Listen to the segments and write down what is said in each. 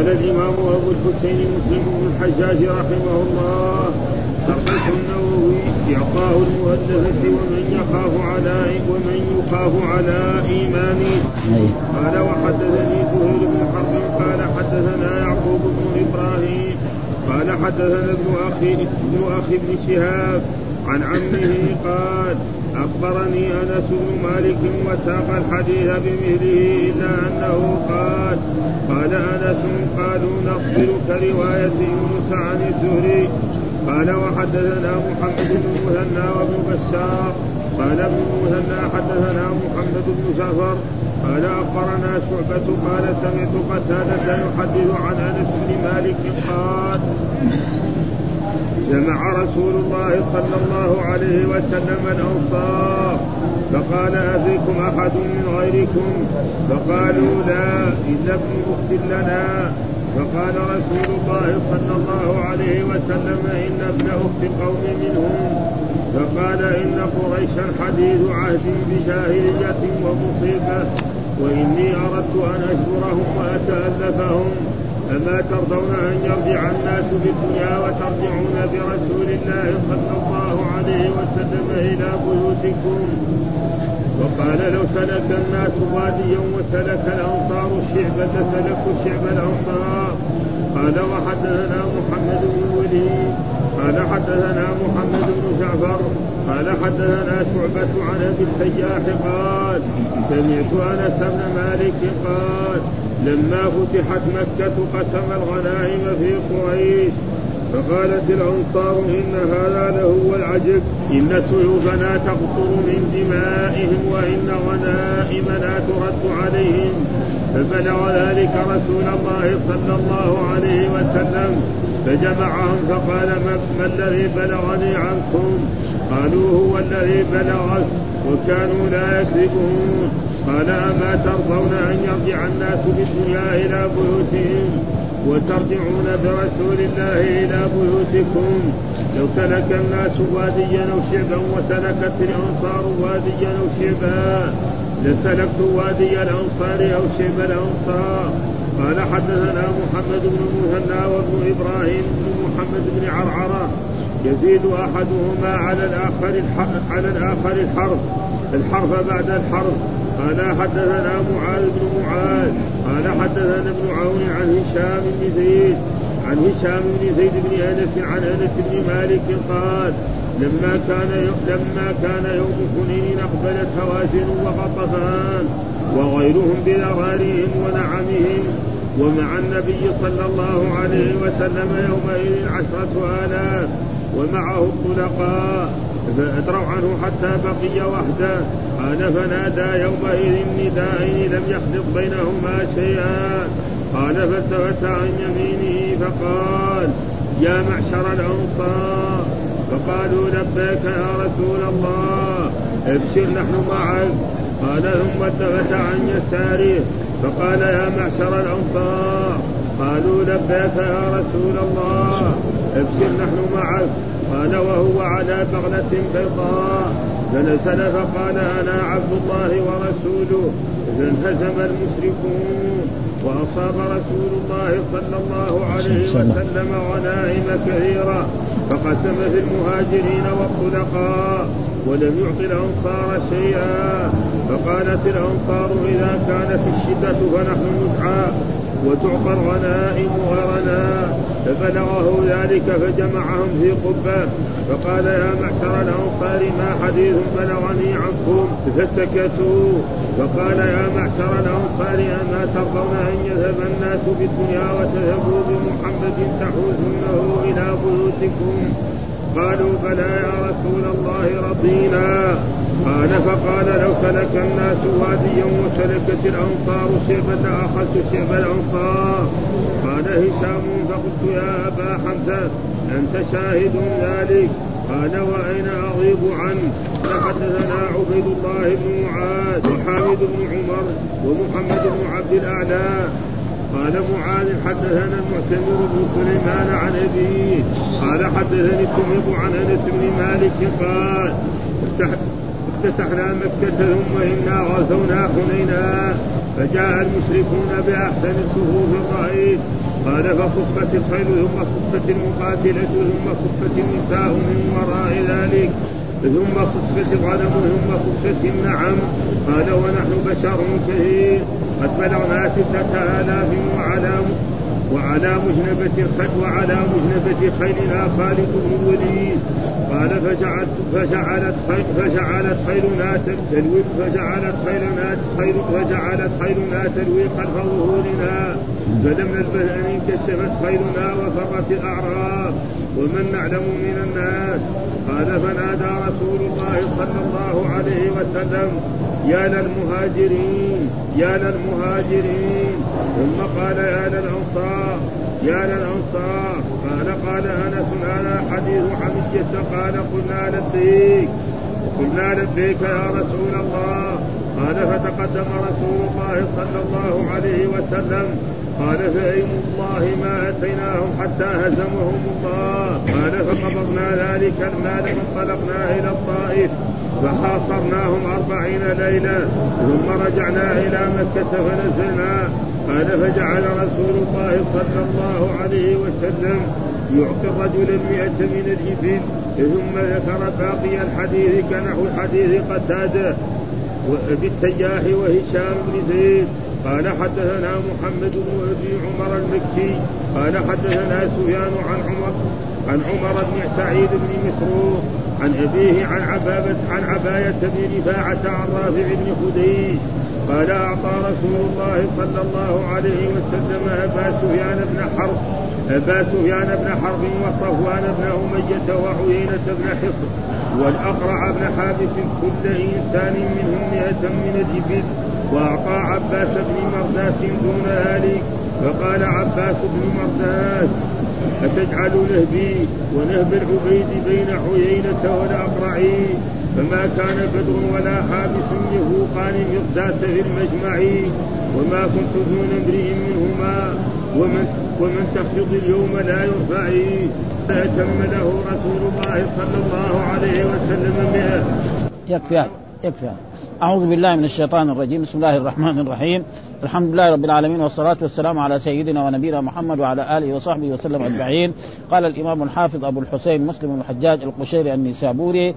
قال الإمام أبو الحسين مسلم بن الحجاج رحمه الله شرح النووي إعطاء المؤلفة ومن يخاف على ومن يخاف على إيمانه. قال وحدثني زهير بن حرب قال حدثنا يعقوب بن إبراهيم قال حدثنا ابن أخي ابن أخي ابن شهاب عن عمه قال أخبرني أنس بن مالك وساق الحديث بمثله إلا أنه قال قال أنس قالوا نقبل كرواية يونس عن الزهري قال وحدثنا محمد بن مثنى وابن بشار قال ابن مثنى حدثنا محمد بن جعفر قال أخبرنا شعبة قال سمعت قتادة يحدث عن أنس بن مالك قال جمع رسول الله صلى الله عليه وسلم الانصار فقال أفيكم أحد من غيركم؟ فقالوا لا الا ابن اخت لنا. فقال رسول الله صلى الله عليه وسلم إن ابن أخت قوم منهم. فقال إن قريشا حديث عهد بجاهلية ومصيبة وإني أردت أن اشكرهم وأتألفهم. أما ترضون أن يرجع الناس بالدنيا وترجعون برسول الله صلى الله عليه وسلم إلى بيوتكم؟ وقال لو سلك الناس واديا وسلك الأنصار الشعب لسلكوا شعب الأنصار. قال وحدثنا محمد بن الوليد قال حدثنا محمد بن جعفر. قال حدثنا شعبة عن أبي السياح. قال سمعت أنس بن مالك قال لما فتحت مكة قسم الغنائم في قريش فقالت الأنصار إن هذا لهو العجب إن سيوفنا تقطر من دمائهم وإن غنائمنا ترد عليهم. فبلغ ذلك رسول الله صلى الله عليه وسلم فجمعهم فقال ما الذي بلغني عنكم؟ قالوا هو الذي بلغك وكانوا لا يكذبون. قال أما ترضون أن يرجع الناس بالدنيا إلى بيوتهم وترجعون برسول الله إلى بيوتكم؟ لو سلك الناس واديا أو شعبا وسلكت الأنصار واديا أو شعبا لسلكت وادي الأنصار أو شعب الأنصار. قال حدثنا محمد بن المثنى وابن إبراهيم بن محمد بن عرعرة. يزيد أحدهما على الآخر على الآخر الحرف الحرف بعد الحرف. قال حدثنا معاذ بن معاذ قال حدثنا ابن عون عن هشام بن زيد عن هشام بن زيد بن أنس عن أنس بن مالك قال لما كان لما كان يوم حنين أقبلت هوازن وغطفان وغيرهم بذراريهم ونعمهم ومع النبي صلى الله عليه وسلم يومئذ عشرة آلاف ومعه الطلقاء. فأدروا عنه حتى بقي وحده. قال فنادى يومئذ نداء لم يخلط بينهما شيئا. قال فالتفت عن يمينه فقال يا معشر الأنصار. فقالوا لبيك يا رسول الله ابشر نحن معك. قال ثم التفت عن يساره. فقال يا معشر الأنصار. قالوا لبيك يا رسول الله ابشر نحن معك. قال وهو على بغلة بيضاء. فنزل فقال أنا عبد الله ورسوله. فانهزم المشركون. وأصاب رسول الله صلى الله عليه وسلم. غنائم كثيرة. فقسم في المهاجرين والطلقاء ولم يعط الأنصار شيئا. فقالت الأنصار إذا كانت الشدة فنحن ندعى. وتعطى الغنائم غيرنا فبلغه ذلك فجمعهم في قبة. فقال يا معشر الأنصار ما حديث بلغني عنكم؟ فسكتوا. فقال يا معشر الأنصار أما ترضون أن يذهب الناس بالدنيا وتذهبوا بمحمد تحوزونه إلى بيوتكم؟ قالوا بلى يا رسول الله رضينا. قال فقال لو سلك الناس واديا وسلكت الأنصار شعبة أخذت شعب الأنصار. قال هشام فقلت يا أبا حمزة أنت شاهد ذلك. قال وأين أغيب عنه؟ فحدثنا عبيد الله بن معاذ وحامد بن عمر ومحمد بن عبد الأعلى. قال معاذ حدثنا المعتمر بن سليمان عن أبيه. قال حدثني التميم عن أنس بن مالك قال افتتحنا مكة ثم إنا غزونا حنينا فجاء المشركون بأحسن الصفوف الرأيت قال فصفت الخيل ثم صفت المقاتلة ثم صفت النساء من وراء ذلك. ثم صفت الغنم ثم صفت النعم. قال ونحن بشر كثير. قد بلغنا ستة آلاف وعلى وعلى مجنبة الخيل وعلى مجنبة خيلنا خالد بن الوليد قال فجعلت فجعلت خيل فجعلت خيلنا تلوي فجعلت خيلنا خيل فجعلت خيلنا تلوي خلف ظهورنا. فلم نلبث أن انكشفت خيلنا وفرت الاعراب ومن نعلم من الناس؟ قال فنادى رسول الله صلى الله عليه وسلم يا للمهاجرين يا للمهاجرين. ثم قال يا للأنصار يا للأنصار. قال قال أنس هذا حديث حمية قال قلنا لبيك قلنا لبيك يا رسول الله. قال فتقدم رسول الله صلى الله عليه وسلم. قال فأيم الله ما أتيناهم حتى هزمهم الله. قال فقبضنا ذلك المال فانطلقنا إلى الطائف فحاصرناهم أربعين ليلة ثم رجعنا إلى مكة فنزلنا. قال فجعل رسول الله صلى الله عليه وسلم يعطي الرجل المئة من الإبل ثم ذكر باقي الحديث كنحو حديث قتادة بالتياح وهشام بن زيد. قال حدثنا محمد بن أبي عمر المكي. قال حدثنا سفيان عن عمر عن عمر بن سعيد بن مسروق عن أبيه عن عبابة عن عباية بن رفاعة عن رافع بن خديج. قال أعطى رسول الله صلى الله عليه وسلم أبا سفيان بن حرب أبا سفيان بن حرب وصفوان بن أمية وعيينة بن حصن والأقرع بن حابس كل إنسان منهم مئة من الإبل. وأعطى عباس بن مرداس دون ذلك فقال عباس بن مرداس أتجعل نهبي ونهب العبيد بين عيينة والأقرعي فما كان بدر ولا حابس يفوقان مقداس في المجمع وما كنت دون امرئ منهما ومن ومن تخفض اليوم لا يرفعي فأتم له رسول الله صلى الله عليه وسلم مئة. يكفي يكفي أعوذ بالله من الشيطان الرجيم. بسم الله الرحمن الرحيم. الحمد لله رب العالمين والصلاة والسلام على سيدنا ونبينا محمد وعلى آله وصحبه وسلم أجمعين. قال الإمام الحافظ أبو الحسين مسلم الحجاج القشيري النسابوري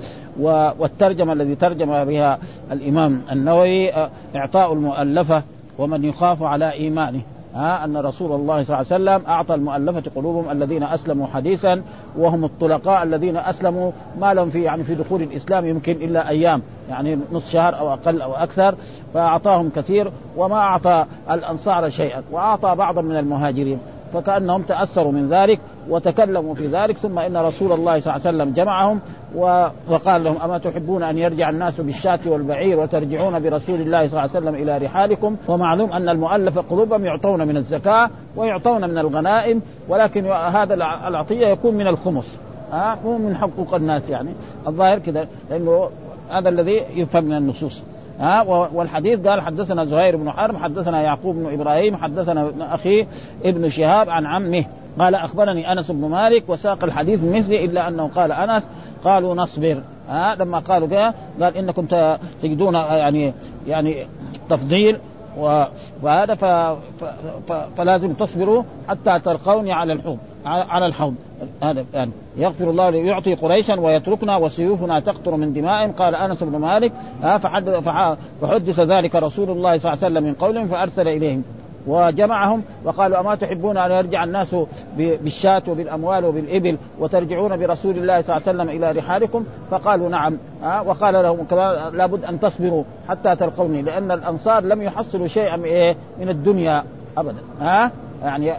والترجمة الذي ترجم بها الإمام النووي إعطاء المؤلفة ومن يخاف على إيمانه. ها أن رسول الله صلى الله عليه وسلم أعطى المؤلفة قلوبهم الذين أسلموا حديثا وهم الطلقاء الذين أسلموا ما لهم في يعني في دخول الإسلام يمكن إلا أيام يعني نصف شهر أو أقل أو أكثر فأعطاهم كثير وما أعطى الأنصار شيئا وأعطى بعضا من المهاجرين فكأنهم تأثروا من ذلك وتكلموا في ذلك ثم إن رسول الله صلى الله عليه وسلم جمعهم وقال لهم أما تحبون أن يرجع الناس بالشاة والبعير وترجعون برسول الله صلى الله عليه وسلم إلى رحالكم؟ ومعلوم أن المؤلف قلوبهم يعطون من الزكاة ويعطون من الغنائم ولكن هذا العطية يكون من الخمس. ها مو من حقوق الناس يعني. الظاهر كذا لأنه هذا الذي يفهم من النصوص. ها والحديث قال حدثنا زهير بن حرب حدثنا يعقوب بن إبراهيم حدثنا ابن اخيه ابن شهاب عن عمه. قال أخبرني أنس بن مالك وساق الحديث مثلي إلا أنه قال أنس قالوا نصبر. ها لما قالوا كذا قال إنكم تجدون يعني يعني تفضيل وهذا ف... ف... ف... فلازم تصبروا حتى تلقوني على الحوض على الحوض. هذا يعني يغفر الله يعطي قريشا ويتركنا وسيوفنا تقطر من دمائهم. قال أنس بن مالك فحدث, ذلك رسول الله صلى الله عليه وسلم من قولهم فأرسل إليهم. وجمعهم وقالوا أما تحبون أن يرجع الناس بالشاة وبالأموال وبالإبل وترجعون برسول الله صلى الله عليه وسلم إلى رحالكم؟ فقالوا نعم. ها وقال لهم لابد أن تصبروا حتى تلقوني لأن الأنصار لم يحصلوا شيئا إيه، من الدنيا أبدا. ها يعني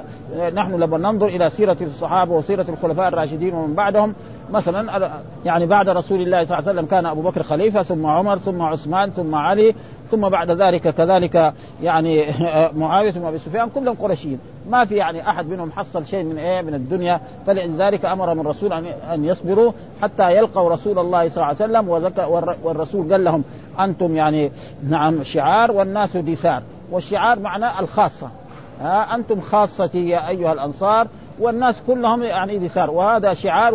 نحن لما ننظر إلى سيرة الصحابة وسيرة الخلفاء الراشدين ومن بعدهم. مثلا يعني بعد رسول الله صلى الله عليه وسلم كان أبو بكر خليفة ثم عمر ثم عثمان ثم علي. ثم بعد ذلك كذلك يعني معاوية ثم ابي سفيان كلهم قرشيين ما في يعني أحد منهم حصل شيء من إيه من الدنيا. فلذلك أمر من الرسول أن يصبروا حتى يلقوا رسول الله صلى الله عليه وسلم والرسول قال لهم أنتم يعني نعم شعار والناس دثار. والشعار معناه الخاصة. ها أنتم خاصتي يا أيها الأنصار والناس كلهم يعني دثار. وهذا شعار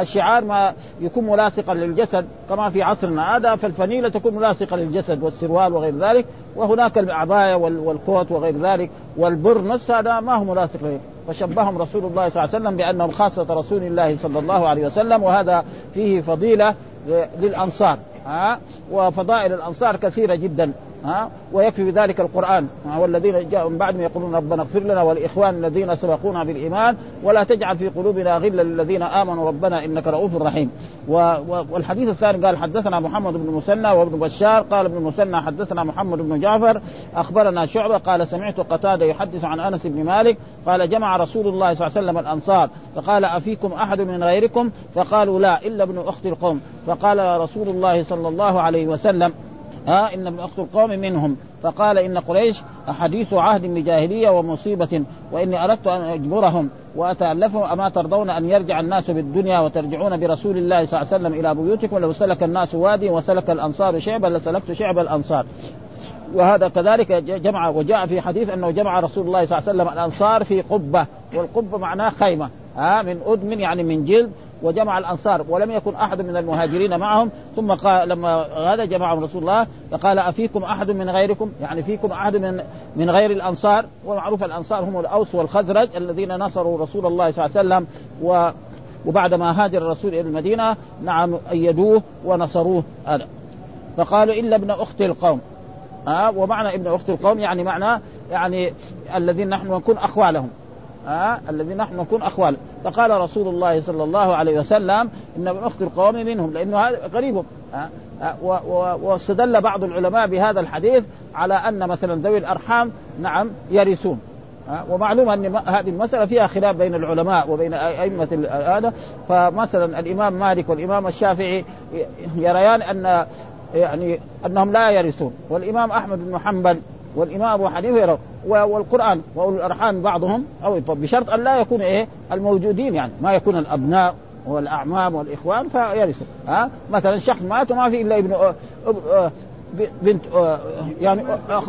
الشعار ما يكون ملاصقا للجسد كما في عصرنا هذا فالفنيلة تكون ملاصقة للجسد والسروال وغير ذلك وهناك العبايه والكوت وغير ذلك والبرنس هذا ما هو ملاصق له. فشبههم رسول الله صلى الله عليه وسلم بأنهم خاصة رسول الله صلى الله عليه وسلم وهذا فيه فضيلة للأنصار ها؟ وفضائل الأنصار كثيرة جدا. ها؟ ويكفي بذلك القرآن. والذين جاءوا من بعدهم يقولون ربنا اغفر لنا ولاخوان الذين سبقونا بالإيمان ولا تجعل في قلوبنا غلا للذين آمنوا ربنا إنك رؤوف رحيم. والحديث الثاني قال حدثنا محمد بن مسنى وابن بشار. قال ابن مسنى حدثنا محمد بن جعفر. أخبرنا شعبة قال سمعت قتادة يحدث عن أنس بن مالك قال جمع رسول الله صلى الله عليه وسلم الأنصار فقال أفيكم أحد من غيركم؟ فقالوا لا إلا ابن أخت القوم. فقال رسول الله صلى الله عليه وسلم ها إن ابن أخت القوم منهم. فقال إن قريش حديث عهد بجاهليه ومصيبة وإني أردت أن أجبرهم واتالفهم أما ترضون أن يرجع الناس بالدنيا وترجعون برسول الله صلى الله عليه وسلم إلى بيوتكم. لو سلك الناس وادي وسلك الأنصار شعبا لسلكت شعب الأنصار. وهذا كذلك جمع وجاء في حديث أنه جمع رسول الله صلى الله عليه وسلم الأنصار في قبة والقبة معناه خيمة. ها من آدم يعني من جلد. وجمع الأنصار ولم يكن أحد من المهاجرين معهم. ثم قال لما هذا جمعهم رسول الله فقال أفيكم أحد من غيركم؟ يعني فيكم أحد من من غير الأنصار؟ ومعروف الأنصار هم الأوس والخزرج الذين نصروا رسول الله صلى الله عليه وسلم و وبعدما هاجر الرسول إلى المدينة نعم أيدوه ونصروه هذا. فقالوا إلا ابن أخت القوم. ها ومعنى ابن أخت القوم يعني معنى يعني الذين نحن نكون أخوالهم. آه الذين نحن نكون اخوال فقال رسول الله صلى الله عليه وسلم إن أخت القوم منهم لأنه هذا قريبهم. آه آه واستدل بعض العلماء بهذا الحديث على أن مثلا ذوي الأرحام نعم يرثون. آه ومعلوم أن هذه المسألة فيها خلاف بين العلماء وبين أئمة هذا. فمثلا الإمام مالك والإمام الشافعي يريان أن يعني أنهم لا يرثون. والإمام أحمد بن حنبل والإمام أبو حنيفة يرى. والقرآن وأولو الأرحام بعضهم أو بشرط أن لا يكون إيه؟ الموجودين يعني. ما يكون الأبناء والأعمام والإخوان فيرثوا. ها؟ مثلا شخص مات وما في إلا ابن بنت يعني أخ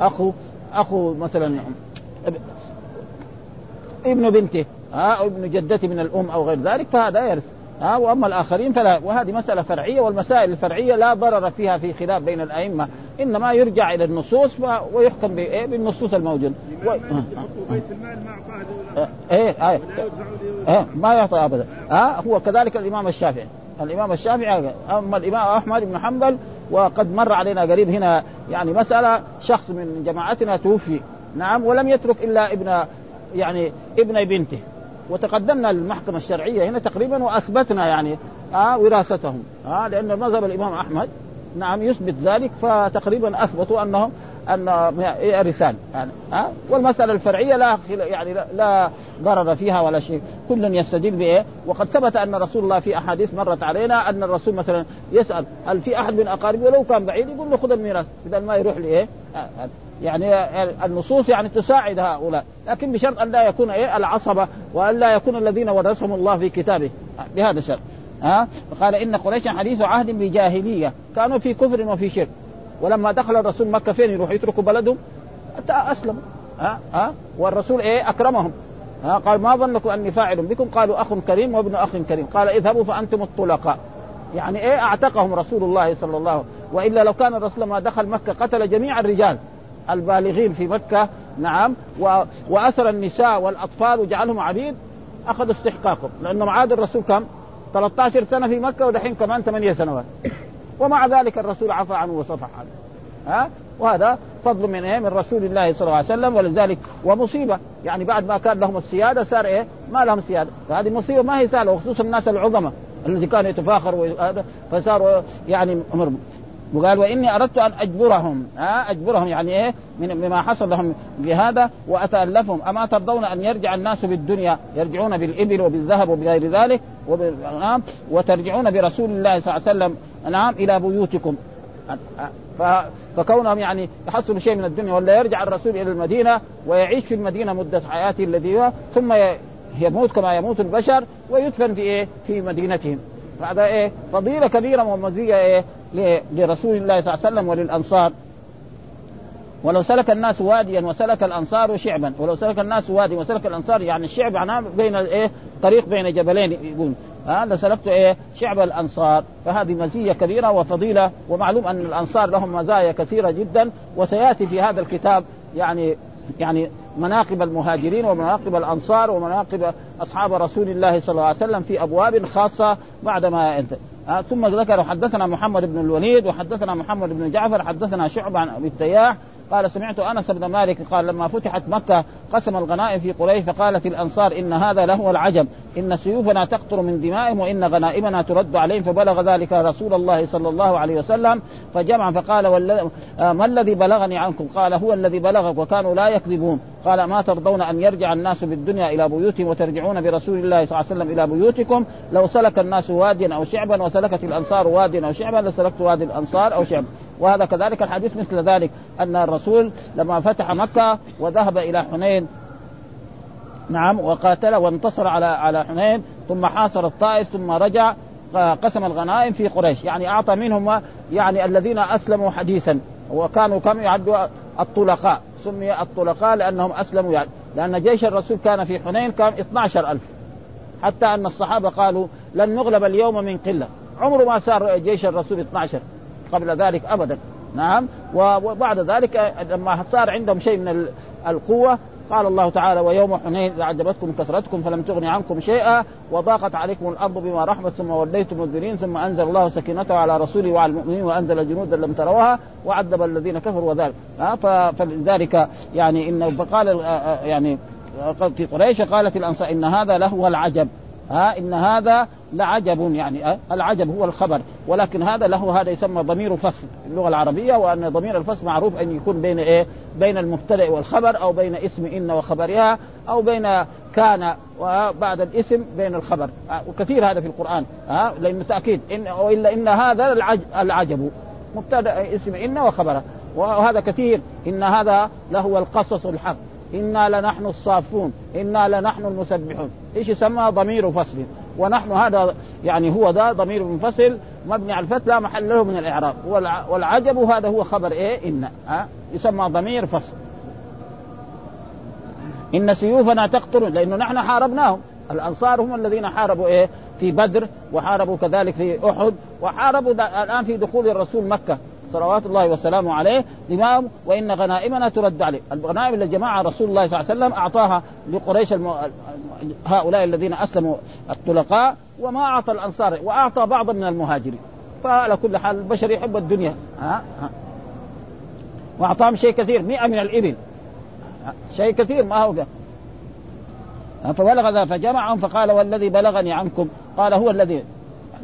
اخو أخو مثلا ابن بنته ها؟ أو ابن جدته من الأم أو غير ذلك فهذا يرث. ها وأما الآخرين فلا. وهذه مسألة فرعية والمسائل الفرعية لا ضرر فيها في خلاف بين الأئمة. إنما يرجع إلى النصوص ويحكم بالنصوص الموجوده و... المال ما إيه إيه إيه ما يعطى أبدا. ها هو كذلك الإمام الشافعي. الإمام الشافعي أما الإمام أحمد بن حنبل وقد مر علينا قريب هنا يعني مسألة شخص من جماعتنا توفي نعم ولم يترك إلا ابن يعني ابن بنته. وتقدمنا للمحكمة الشرعية هنا تقريبا وأثبتنا يعني آه وراثتهم آه لأن مذهب الإمام أحمد نعم يثبت ذلك فتقريبا أثبتوا أنهم أن يرثان يعني ها والمسألة الفرعية لا يعني لا ضرر فيها ولا شيء. كل يستدل بإيه؟ وقد ثبت أن رسول الله في أحاديث مرت علينا أن الرسول مثلا يسأل هل في أحد من أقاربه؟ ولو كان بعيد يقول له خذ الميراث بدل ما يروح لإيه؟ يعني النصوص يعني تساعد هؤلاء. لكن بشرط أن لا يكون إيه؟ العصبة وأن لا يكون الذين ورثهم الله في كتابه. بهذا الشرط. ها؟ قال إن قريشا حديث عهد بجاهلية. كانوا في كفر وفي شرك. ولما دخل الرسول مكة فين يروح؟ يتركوا بلدهم؟ أسلموا. ها؟ ها؟ والرسول إيه؟ أكرمهم. ها؟ قال ما ظنكم أني فاعل بكم؟ قالوا أخ كريم وابن أخ كريم. قال اذهبوا فأنتم الطلقاء. يعني إيه؟ أعتقهم رسول الله صلى الله عليه وسلم. وإلا لو كان الرسول ما دخل مكة قتل جميع الرجال. البالغين في مكة نعم و... واسر النساء والأطفال وجعلهم عبيد أخذ استحقاقهم. لأنه عاد الرسول كم؟ 13 سنة في مكة ودحين كمان 8 سنوات. ومع ذلك الرسول عفى عنه وصفح عنه. ها؟ وهذا فضل من إيه؟ من رسول الله صلى الله عليه وسلم ولذلك ومصيبة. يعني بعد ما كان لهم السيادة صار إيه؟ ما لهم سيادة. فهذه مصيبة ما هي سهلة وخصوصا الناس العظماء الذي كانوا يتفاخروا فصاروا يعني أمر وقال وإني أردت أن أجبرهم. ها أجبرهم يعني إيه؟ من مما حصل لهم بهذا وأتألفهم. أما ترضون أن يرجع الناس بالدنيا؟ يرجعون بالإبل وبالذهب وبغير ذلك؟ نعم. وترجعون برسول الله صلى الله عليه وسلم نعم إلى بيوتكم. فكونهم يعني يحصلوا شيء من الدنيا ولا يرجع الرسول إلى المدينة ويعيش في المدينة مدة حياته الذي هو ثم يموت كما يموت البشر ويدفن في إيه؟ في مدينتهم. هذا إيه؟ فضيلة كبيرة ومزية إيه؟ لرسول الله صلى الله عليه وسلم وللأنصار. ولو سلك الناس واديا وسلك الأنصار شعبا. ولو سلك الناس واديا وسلك الأنصار يعني الشعب معناه بين إيه؟ طريق بين جبلين يقول. هذا سلكت إيه؟ شعب الأنصار. فهذه مزية كبيرة وفضيلة. ومعلوم أن الأنصار لهم مزايا كثيرة جدا. وسيأتي في هذا الكتاب يعني يعني مناقب المهاجرين ومناقب الأنصار ومناقب أصحاب رسول الله صلى الله عليه وسلم في أبواب خاصة بعدما انت آه ثم ذكر حدثنا محمد بن الوليد وحدثنا محمد بن جعفر حدثنا شعبة عن أبي التياح قال سمعت أنس بن مالك قال لما فتحت مكة قسم الغنائم في قريش فقالت الأنصار إن هذا لهو العجب إن سيوفنا تقطر من دمائهم وإن غنائمنا ترد عليهم فبلغ ذلك رسول الله صلى الله عليه وسلم فجمع فقال آه، ما الذي بلغني عنكم؟ قال هو الذي بلغك وكانوا لا يكذبون. قال ما ترضون أن يرجع الناس بالدنيا إلى بيوتهم وترجعون برسول الله صلى الله عليه وسلم إلى بيوتكم؟ لو سلك الناس واديا أو شعبا وسلكت الأنصار واديا أو شعبا لسلكت وادي الأنصار أو شعبا وهذا كذلك الحديث مثل ذلك أن الرسول لما فتح مكة وذهب إلى حنين نعم وقاتل وانتصر على على حنين ثم حاصر الطائف ثم رجع قسم الغنائم في قريش. يعني أعطى منهم يعني الذين أسلموا حديثا وكانوا كم يعدوا الطلقاء سمي الطلقاء لأنهم أسلموا يعني. لأن جيش الرسول كان في حنين كان 12000 حتى أن الصحابة قالوا لن نغلب اليوم من قلة. عمره ما صار جيش الرسول 12 قبل ذلك ابدا. نعم. وبعد ذلك لما صار عندهم شيء من القوة قال الله تعالى ويوم حنين إذا عجبتكم كثرتكم فلم تغن عنكم شيئا وضاقت عليكم الأرض بما رحمت ثم وليتم مدبرين ثم أنزل الله سكينته على رسوله وعلى المؤمنين وأنزل جنودا لم تروها وعذب الذين كفروا وذلك. فلذلك يعني انه فقال يعني في قريش قالت الأنصار إن هذا لهو العجب. ها إن هذا لعجب يعني العجب هو الخبر. ولكن هذا له هذا يسمى ضمير فصل اللغة العربية وأن ضمير الفصل معروف أن يكون بين إيه؟ بين المبتدأ والخبر أو بين اسم إن وخبرها أو بين كان وبعد الاسم بين الخبر. وكثير هذا في القرآن ها لأن تأكيد إن والا إن هذا العجب. مبتدأ اسم إن وخبرها وهذا كثير. إن هذا لهو القصص الحق. إنا لنحن الصافون. إنا لنحن المسبحون. إيش يسمى؟ ضمير فصل. ونحن هذا يعني هو ذا ضمير منفصل مبني على الفتح لا محل له من الإعراب. والعجب هذا هو خبر إيه؟ إن ها؟ يسمى ضمير فصل. إن سيوفنا تقطر لأنه نحن حاربناهم. الأنصار هم الذين حاربوا إيه؟ في بدر وحاربوا كذلك في أحد وحاربوا الآن في دخول الرسول مكة. صلوات الله وسلامه عليه دماءهم وإن غنائمنا ترد عليه، الغنائم اللي جمعها رسول الله صلى الله عليه وسلم أعطاها لقريش الم... هؤلاء الذين أسلموا الطلقاء وما أعطى الأنصار وأعطى بعضا من المهاجرين. فعلى كل حال البشر يحب الدنيا. ها, ها. وأعطاهم شيء كثير 100 من الإبل. شيء كثير ما هو فبلغ ذا فجمعهم فقال والذي بلغني عنكم قال هو الذي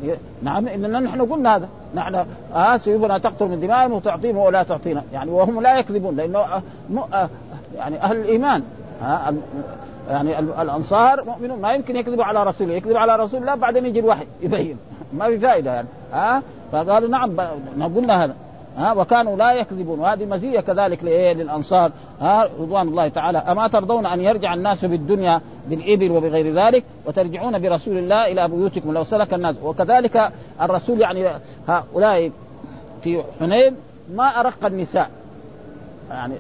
يعني نعم إننا نحن قلنا هذا. نحن آه سيوفنا تقتل من دمائهم وتعطيهم ولا تعطينا. يعني وهم لا يكذبون لأنه آه آه يعني أهل الإيمان. آه يعني الأنصار مؤمنون. ما يمكن يكذبوا على رسوله. يكذب على رسول الله بعدين يجي الوحي يبين. ما في فائدة يعني. ها؟ آه فقالوا نعم قلنا هذا. ها وكانوا لا يكذبون. وهذه مزية كذلك للأنصار. ها رضوان الله تعالى. أما ترضون أن يرجع الناس بالدنيا بالإبل وبغير ذلك وترجعون برسول الله إلى بيوتكم. لو سلك الناس. وكذلك الرسول يعني هؤلاء في حنين ما أرق النساء. يعني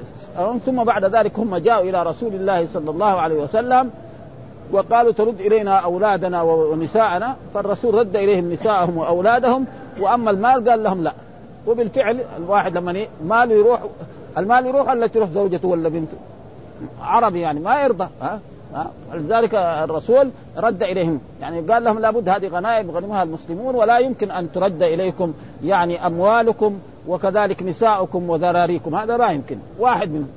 ثم بعد ذلك هم جاءوا إلى رسول الله صلى الله عليه وسلم وقالوا ترد إلينا أولادنا ونساءنا. فالرسول رد إليهم نساءهم وأولادهم. وأما المال قال لهم لا. وبالفعل الواحد لما ماله يروح المال يروح الا تروح زوجته ولا بنته؟ عربي يعني ما يرضى ها؟ لذلك الرسول رد إليهم. يعني قال لهم لابد هذه غنائم غنمها المسلمون ولا يمكن أن ترد إليكم يعني أموالكم وكذلك نساؤكم وذراريكم. هذا لا يمكن. واحد منهم.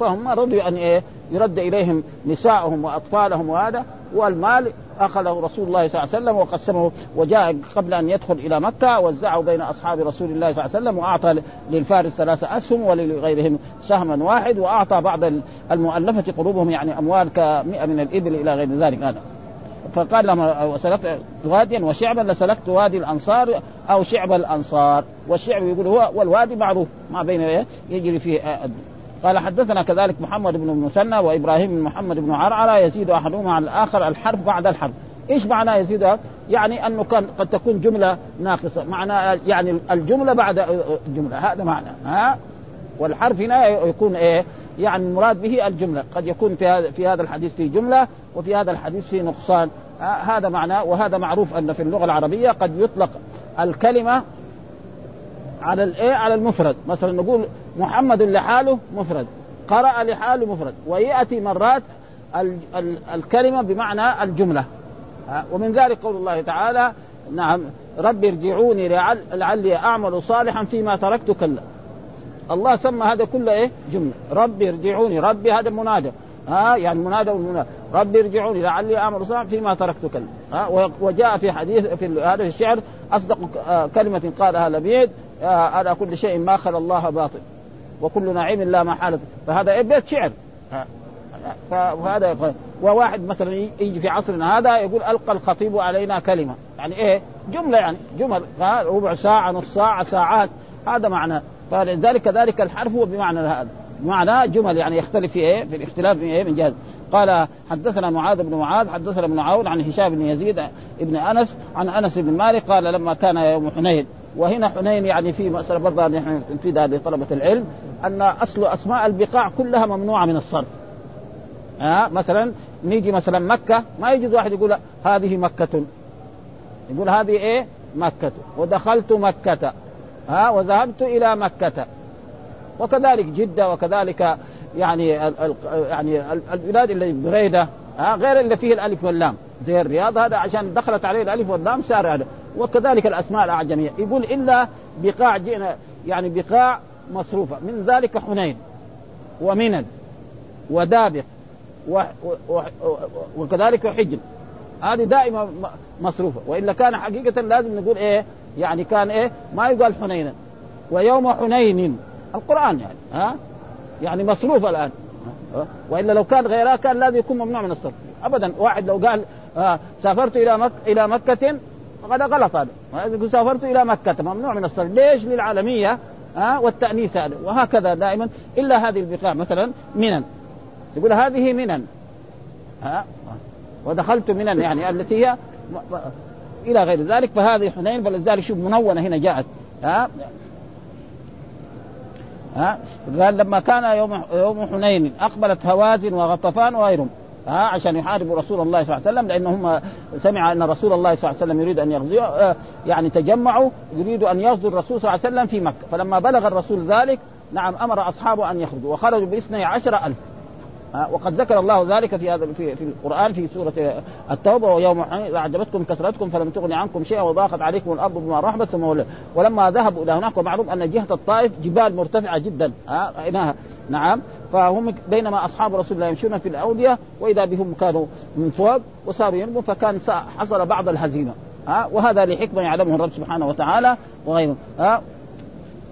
فهم رضوا أن إيه؟ يرد إليهم نساءهم وأطفالهم وهذا والمال أخذه رسول الله صلى الله عليه وسلم وقسمه وجاء قبل أن يدخل إلى مكة وزعه بين أصحاب رسول الله صلى الله عليه وسلم وأعطى للفارس ثلاثة أسهم ولغيرهم سهما واحد وأعطى بعض المؤلفة قلوبهم يعني أموال كمئة من الإبل إلى غير ذلك. هذا فقال لما وسلكت واديا وشعبا لسلكت وادي الأنصار أو شعب الأنصار. والشعب يقول هو والوادي معروف ما بين إيه؟ يجري فيه قال حدثنا كذلك محمد بن المثنى وإبراهيم بن محمد بن عرعرة يزيد أحدهما على الآخر الحرف بعد الحرف إيش معنى يزيد؟ يعني أنه كان قد تكون جملة ناقصة. معنى يعني الجملة بعد الجمله هذا معنى. ها؟ والحرف هنا يكون إيه؟ يعني المراد به الجملة. قد يكون في هذا في هذا الحديث في جملة وفي هذا الحديث في نقصان. هذا معناه وهذا معروف أن في اللغة العربية قد يطلق الكلمة على الايه على المفرد. مثلا نقول محمد لحاله مفرد. قرأ لحال مفرد. ويأتي مرات الكلمة بمعنى الجملة. ومن ذلك قول الله تعالى نعم رب ارجعوني لعلي أعمل صالحا فيما تركت كلا. الله سمى هذا كله إيه؟ جملة. ربي ارجعوني. ربي هذا منادى. ها؟ يعني منادى والمنادى. ربي ارجعوني لعلي أعمل صالحا فيما تركت كلا. ها؟ وجاء في حديث في هذا الشعر أصدق آه، كلمة قالها لبيد. على كل شيء ما خلا الله باطل. وكل نعيم لا محالة فهذا إيه؟ بيت شعر. فهذا وواحد مثلا يجي في عصرنا هذا يقول ألقى الخطيب علينا كلمة. يعني إيه؟ جملة يعني جمل. ربع ساعة نص ساعة ساعات. هذا معنى. فلذلك كذلك الحرف هو بمعنى هذا. بمعنى جمل يعني يختلف في إيه؟ في الاختلاف في إيه؟ من جهة. قال حدثنا معاذ بن معاذ حدثنا ابن عون عن هشام بن يزيد ابن أنس عن أنس بن مالك قال لما كان يوم حنين وهنا حنين يعني في مسألة برضه نحن نفيدها لطلبة العلم أن أصل أسماء البقاع كلها ممنوعة من الصرف. ها؟ آه مثلا نيجي مثلا مكة ما يجوز واحد يقول هذه مكة. يقول هذه إيه؟ مكة. ودخلت مكة. ها؟ وذهبت إلى مكة. وكذلك جدة وكذلك يعني يعني البلاد اللي بريدة ها غير اللي فيه الألف واللام. زي الرياض هذا عشان دخلت عليه الألف واللام صار هذا. وكذلك الأسماء الأعجمية. يقول إلا بقاع جئنا يعني بقاع مصروفة. من ذلك حنين ومنن ودابق وكذلك حجن هذه دائما مصروفة. وإلا كان حقيقة لازم نقول إيه يعني كان إيه ما يقال حنينا. ويوم حنين. القرآن يعني ها؟ يعني مصروف الآن. وإلا لو كان غيرها كان لازم يكون ممنوع من الصرف. ابدا واحد لو قال آه سافرت إلى مك إلى مكة هذا غلط هذا. يقول سافرت إلى مكة ممنوع من الصرف. ليش للعالمية؟ ها والتانيث هذا. وهكذا دائما. إلا هذه البقاع مثلا منن. يقول هذه منن. ها ودخلت منن يعني التي هي إلى غير ذلك. فهذه حنين فلذلك شوف منونة هنا جاءت. ها ها؟ قال لما كان يوم يوم حنين أقبلت هوازن وغطفان وغيرهم ها؟ عشان يحاربوا رسول الله صلى الله عليه وسلم لأنهم سمع أن رسول الله صلى الله عليه وسلم يريد أن يغزو آه، يعني تجمعوا يريدوا أن يغزو الرسول صلى الله عليه وسلم في مكة. فلما بلغ الرسول ذلك نعم أمر أصحابه أن يخرجوا وخرجوا باثني عشر ألف. وقد ذكر الله ذلك في هذا في, في القرآن في سورة التوبة ويوم أعجبتكم كثرتكم فلم تغن عنكم شيئا وضاقت عليكم الأرض بما رحبت ثم ولما ذهبوا إلى هناك ومعروف أن جهة الطائف جبال مرتفعة جدا ها رايناها نعم. فهم بينما أصحاب رسول الله يمشون في الأودية وإذا بهم كانوا من فوق وصاروا ينموا فكان حصل بعض الهزيمة ها. وهذا لحكمة يعلمه الرب سبحانه وتعالى وغيره ها.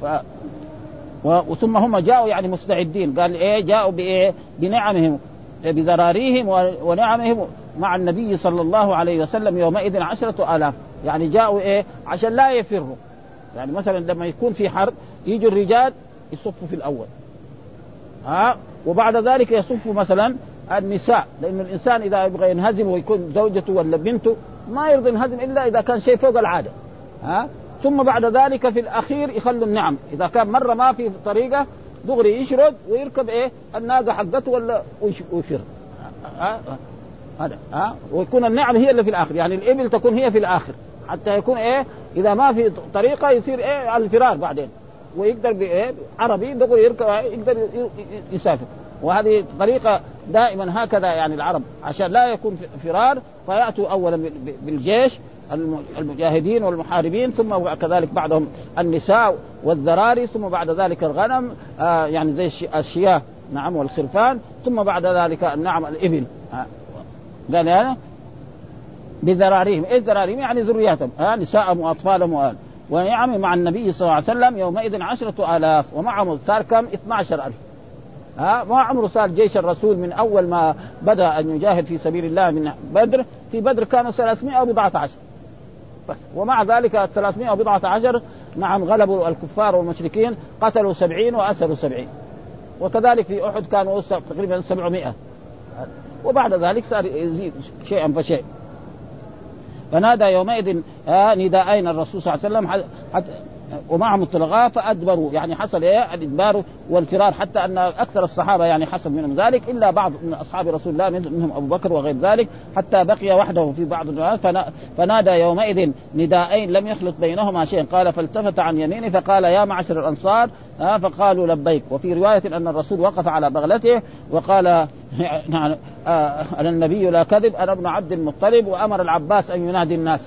ف وثم هم جاءوا يعني مستعدين. قال إيه جاءوا بإيه؟ بنعمهم بذراريهم ونعمهم مع النبي صلى الله عليه وسلم يومئذ عشرة آلاف. يعني جاءوا إيه؟ عشان لا يفروا. يعني مثلا لما يكون في حرب يجوا الرجال يصفوا في الأول. ها؟ وبعد ذلك يصفوا مثلا النساء. لأن الإنسان إذا يبغى ينهزم ويكون زوجته ولا بنته ما يرضى ينهزم إلا إذا كان شيء فوق العادة. ها؟ ثم بعد ذلك في الأخير يخلوا النعم. إذا كان مرة ما في طريقة دغري يشرد ويركب إيه؟ الناقة حقته ولا ويفر ها؟ هذا ها؟ ويكون النعم هي اللي في الآخر. يعني الإبل تكون هي في الآخر. حتى يكون إيه؟ إذا ما في طريقة يصير إيه؟ الفرار بعدين. ويقدر بإيه؟ عربي دغري يركب يقدر يسافر. وهذه طريقة دائما هكذا يعني العرب عشان لا يكون فرار فيأتوا اولا بالجيش المجاهدين والمحاربين ثم كذلك بعدهم النساء والذراري ثم بعد ذلك الغنم آه يعني زي الشياه نعم والخرفان ثم بعد ذلك نعم الإبل. آه قال يعني بذراريهم. إيش ذراريهم؟ يعني ذرياتهم. آه نساءهم وأطفالهم وآل. ونعم مع النبي صلى الله عليه وسلم يومئذ عشرة آلاف ومعهم صار كم؟ 12 ألف. ها ما عمره صار جيش الرسول من أول ما بدأ أن يجاهد في سبيل الله من بدر. في بدر كانوا 300 وبضعة عشر. بس. ومع ذلك 300 وبضعة عشر نعم غلبوا الكفار والمشركين قتلوا سبعين وأسروا سبعين. وكذلك في أحد كانوا تقريبا 700 وبعد ذلك صار يزيد شيئا فشيء. فنادى يومئذ نداءين الرسول صلى الله عليه وسلم حتى ومعهم الطلقاء فادبروا يعني حصل إيه؟ الإدبار والفرار. حتى أن أكثر الصحابة يعني حصل منهم ذلك. إلا بعض من أصحاب رسول الله منهم أبو بكر وغير ذلك. حتى بقي وحده في بعض الناس. فنادى يومئذ نداءين لم يخلط بينهما شيء قال فالتفت عن يمينه فقال يا معشر الأنصار. ها فقالوا لبيك. وفي رواية أن الرسول وقف على بغلته وقال نعم. آه أنا النبي لا كذب. أنا ابن عبد المطلب. وأمر العباس أن ينادي الناس.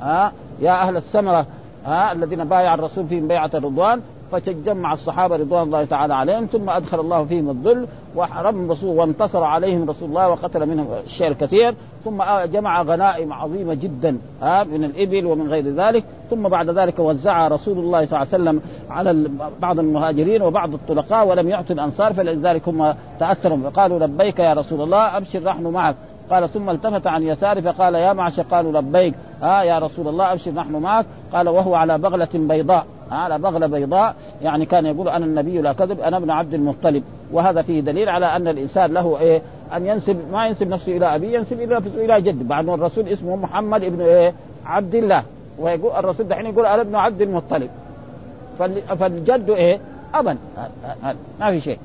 ها يا أهل السمره ها الذين بايع الرسول فيهم بيعة الرضوان فتجمع الصحابة رضوان الله تعالى عليهم ثم أدخل الله فيهم الذل وحرم الرسول وانتصر عليهم رسول الله وقتل منهم الشيء الكثير ثم جمع غنائم عظيمة جدا ها من الإبل ومن غير ذلك ثم بعد ذلك وزع رسول الله صلى الله عليه وسلم على بعض المهاجرين وبعض الطلقاء ولم يعطي الأنصار فلذلك هم تأثروا فقالوا لبيك يا رسول الله أبشر نحن معك. قال ثم التفت عن يساره فقال يا معشر قالوا لبيك ها آه يا رسول الله أبشر نحن معك. قال وهو على بغلة بيضاء على بغلة بيضاء يعني كان يقول أنا النبي لا كذب أنا ابن عبد المطلب. وهذا فيه دليل على أن الإنسان له إيه أن ينسب ما ينسب نفسه إلى أبيه ينسب إلى إلى جد بعد الرسول اسمه محمد ابن إيه عبد الله. ويقول الرسول دحين يقول أنا ابن عبد المطلب. فالجد إيه ابا ما في شيء.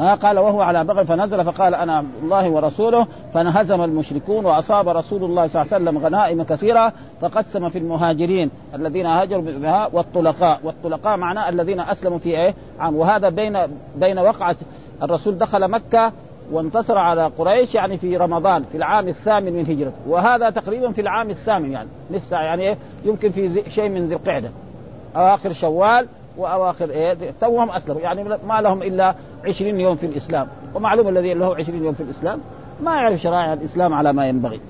ها قال وهو على بغل فنزل فقال أنا عبد الله ورسوله فانهزم المشركون وأصاب رسول الله صلى الله عليه وسلم غنائم كثيرة فقسم في المهاجرين الذين هاجروا بها والطلقاء. والطلقاء معناه الذين أسلموا في إيه؟ عام. وهذا بين بين وقعة الرسول دخل مكة وانتصر على قريش يعني في رمضان في العام الثامن من هجرته وهذا تقريبا في العام الثامن يعني لسه يعني إيه؟ يمكن في شيء من ذي القعدة. أواخر شوال وأواخر إيه توهم أسلموا. يعني ما لهم إلا 20 يوم في الإسلام. ومعلوم الذي له 20 يوم في الإسلام ما يعرف شرائع الإسلام على ما ينبغي.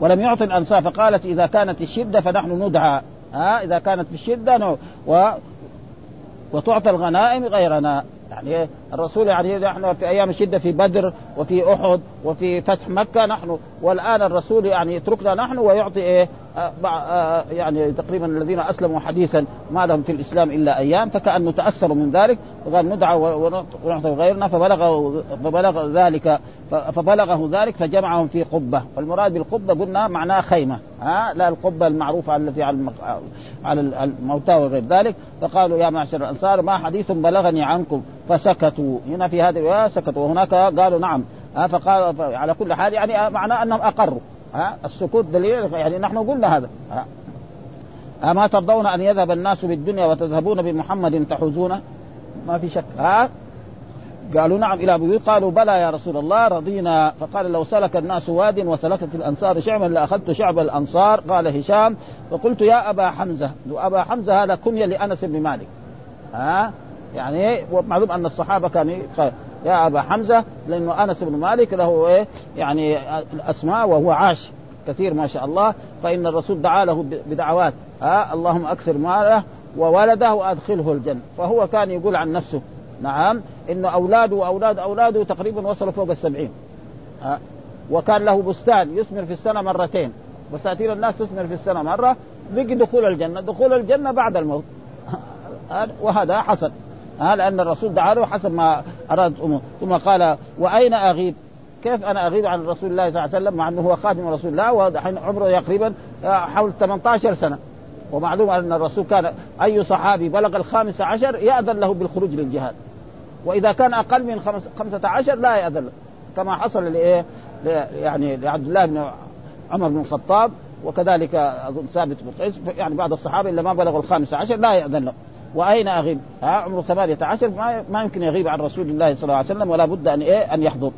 ولم يعطي الأنصار فقالت إذا كانت الشدة فنحن ندعى. ها إذا كانت في الشده و وتعطى الغنائم غيرنا. يعني الرسول يعني نحن في أيام الشدة في بدر وفي أحد وفي فتح مكة نحن والآن الرسول يعني يتركنا نحن ويعطي إيه آه، آه، يعني تقريبا الذين أسلموا حديثا ما لهم في الإسلام إلا أيام فكانه تاثروا من ذلك وقال ندعى ونعطي غيرنا فبلغ فبلغ ذلك فبلغه ذلك فجمعهم في قبة. والمراد بالقبة قلنا معناه خيمة ها؟ لا القبة المعروفة التي على على الموتى وغير ذلك. فقالوا يا معشر الأنصار ما حديث بلغني عنكم. فسكتوا. هنا في هذه الرواية سكتوا. وهناك قالوا نعم. ها فقال على كل حال يعني معناه أنهم أقروا. ها السكوت دليل يعني نحن قلنا هذا. ها. أما ترضون أن يذهب الناس بالدنيا وتذهبون بمحمد تحوزونه؟ ما في شك. ها؟ قالوا نعم. إلى بيوت. قالوا بلى يا رسول الله رضينا. فقال لو سلك الناس واد وسلكت الأنصار شعبا لأخذت شعب الأنصار قال هشام. فقلت يا أبا حمزة. أبا حمزة هذا كنية لأنس بن مالك. ها؟ يعني معلوم أن الصحابة كانوا يا أبا حمزة لأنه أنس بن مالك له إيه يعني الأسماء وهو عاش كثير ما شاء الله فإن الرسول دعا له بدعوات ها اللهم أكثر ماله وولده وأدخله الجنة. فهو كان يقول عن نفسه نعم إن أولاده واولاد أولاده تقريبا وصلوا فوق السبعين ها. وكان له بستان يثمر في السنة مرتين بساتين الناس تثمر في السنة مرة بقي دخول الجنة دخول الجنة بعد الموت وهذا حصل. ها لأن الرسول دعا له حسب ما اراد أمه. ثم قال وأين أغيب؟ كيف أنا أغيب عن رسول الله صلى الله عليه وسلم مع أنه هو خادم رسول الله ودحين عمره تقريبا آه، حول 18 سنة. ومعلوم أن الرسول كان أي صحابي بلغ الخامس عشر يأذن له بالخروج للجهاد. وإذا كان أقل من خمسة عشر لا يأذن له. كما حصل لإيه؟ يعني لعبد الله بن عمر بن الخطاب وكذلك أظن ثابت بن قيس يعني بعض الصحابة إلا ما بلغوا الخامس عشر لا يأذن له. وأين أغيب؟ ها عمره ثمانية عشر ما, ما يمكن يغيب عن رسول الله صلى الله عليه وسلم ولا بد أن إيه أن يحضر.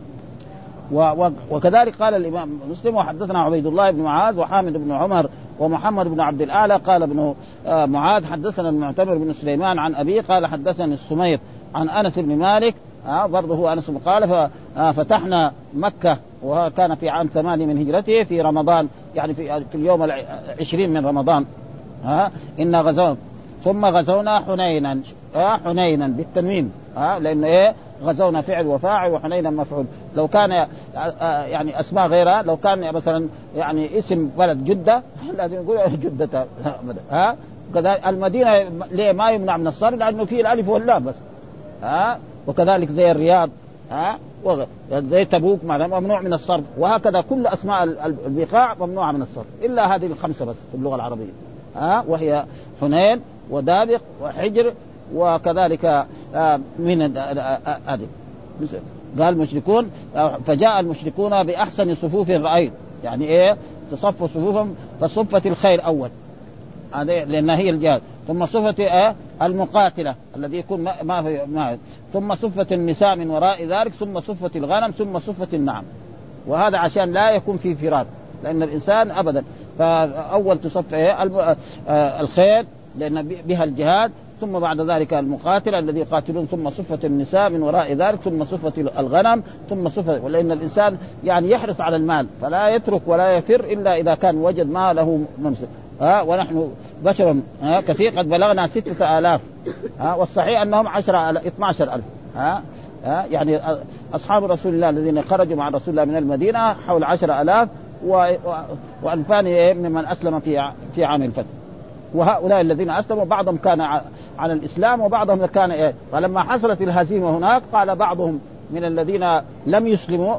وكذلك قال الإمام مسلم وحدثنا عبيد الله بن معاذ وحامد بن عمر ومحمد بن عبد الأعلى قال ابن آه، معاذ حدثنا المعتمر بن سليمان عن أبيه قال حدثني السمير عن أنس بن مالك آه برضه هو أنس قال ففتحنا مكة وكان في عام ثمانية من هجرته في رمضان يعني في, اليوم العشرين من رمضان ها آه إن غزونا ثم غزونا حنينا. آه حنينا بالتنوين. آه لأنه إيه؟ غزونا فعل وفاعل وحنينا مفعول. لو كان آه, يعني أسماء غيرها لو كان مثلا يعني اسم بلد جدة لازم نقول جدة. ها المدينة ليه ما يمنع من الصرف؟ لأنه فيه الألف واللام بس. ها وكذلك زي الرياض. ها زي تبوك ممنوع من الصرف. وهكذا كل أسماء البقاع ممنوعة من الصرف. إلا هذه الخمسة بس في اللغة العربية. ها وهي حنين ودابق وحجر وكذلك آه، من هذه قال المشركون فجاء المشركون بأحسن صفوف رأيت. يعني إيه؟ تصفوا صفوفهم فصفت الخير أول. هذه لانها هي الجهاد. ثم صفت إيه المقاتلة الذي يكون ما في ما ثم صفت النساء من وراء ذلك ثم صفت الغنم ثم صفت النعم. وهذا عشان لا يكون في فراد لأن الإنسان ابدا. فأول تصف آه، الخير لأن بها الجهاد ثم بعد ذلك المقاتل الذي يقاتلون ثم صفة النساء من وراء ذلك ثم صفة الغنم ثم صفة ولأن الإنسان يعني يحرص على المال فلا يترك ولا يفر إلا إذا كان وجد ما له ممسك ها ونحن بشر ها كثير قد بلغنا ستة آلاف. ها والصحيح أنهم عشرة آلاف 12 ألف. ها ها يعني أصحاب رسول الله الذين خرجوا مع رسول الله من المدينة حول عشرة آلاف وألفان ممن أسلم في في عام الفتح. وهؤلاء الذين أسلموا بعضهم كان على الإسلام وبعضهم كان إيه؟ فلما حصلت الهزيمة هناك قال بعضهم من الذين لم يسلموا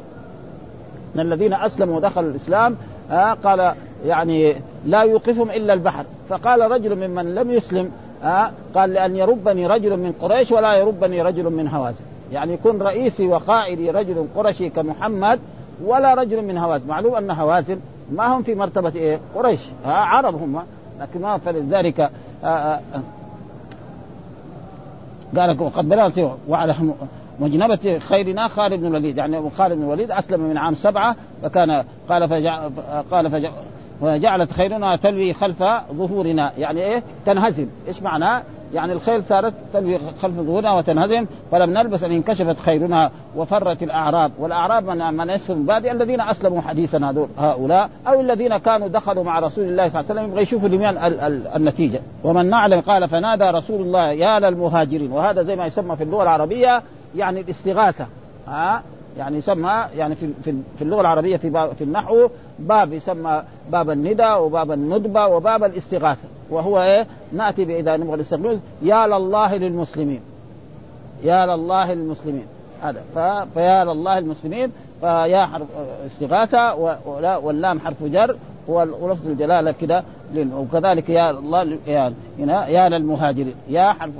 من الذين أسلموا ودخلوا الإسلام آه قال يعني لا يوقفهم إلا البحر. فقال رجل ممن لم يسلم آه قال لأن يربني رجل من قريش ولا يربني رجل من هوازن. يعني يكون رئيسي وقائدي رجل قرشي كمحمد ولا رجل من هوازن. معلوم أن هوازن ما هم في مرتبة إيه؟ قريش آه عرب هم. لكن ما فلذلك آه، آه،. قال وقد بلغت وعلى مجنبة خيرنا خالد بن الوليد. يعني خالد بن الوليد أسلم من عام سبعة فكان قال فجع قال فجع وجعلت خيرنا تلوي خلف ظهورنا. يعني إيه؟ تنهزم. إيش معناه يعني الخيل صارت تلوي خلف ظهورنا وتنهزم فلم نلبس أن انكشفت خيرنا وفرت الأعراب. والأعراب من من يسلم بادي الذين أسلموا حديثا هذول هؤلاء أو الذين كانوا دخلوا مع رسول الله صلى الله عليه وسلم يبغى يشوفوا لمن النتيجة. ومن نعلم قال فنادى رسول الله يا للمهاجرين. وهذا زي ما يسمى في اللغة العربية يعني الاستغاثة. ها؟ يعني يسمى يعني في في اللغة العربية في باب في النحو باب يسمى باب الندى وباب الندبة وباب الاستغاثة. وهو إيه؟ نأتي اذا نبغى نستغل يا لله للمسلمين. يا لله للمسلمين. هذا. فيا لله المسلمين فيا حرف استغاثه واللام حرف جر ولفظ الجلالة كده وكذلك يا الله هنا يا للمهاجرين. يا حرف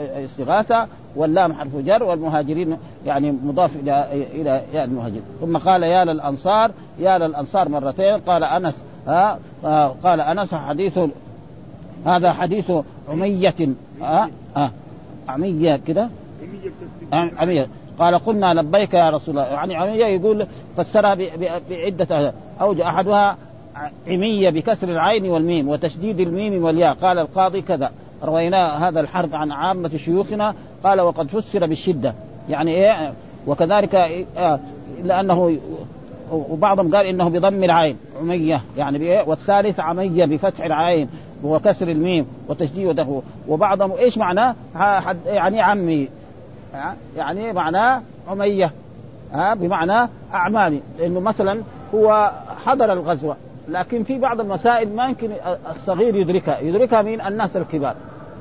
استغاثه واللام حرف جر والمهاجرين يعني مضاف إلى إلى يا المهاجرين ثم قال يا للأنصار يا للأنصار مرتين. قال أنس ها قال أنس حديث هذا حديث عمية ها ها عمية كده؟ عمية. قال قلنا لبيك يا رسول الله. يعني عمية يقول فسرها بعدة أوجه أحدها عمية بكسر العين والميم وتشديد الميم والياء. قال القاضي كذا. روينا هذا الحرف عن عامة شيوخنا قال وقد فسر بالشدة. يعني إيه؟ وكذلك إيه لأنه وبعضهم قال إنه بضم العين عمية. يعني بإيه؟ والثالث عمية بفتح العين وكسر الميم وتشديده وبعضهم إيش معناه؟ يعني عمي. يعني معناه عمية. ها بمعنى أعمامي. لأنه مثلا هو حضر الغزوة لكن في بعض المسائل ما يمكن الصغير يدركها. يدركها من الناس الكبار.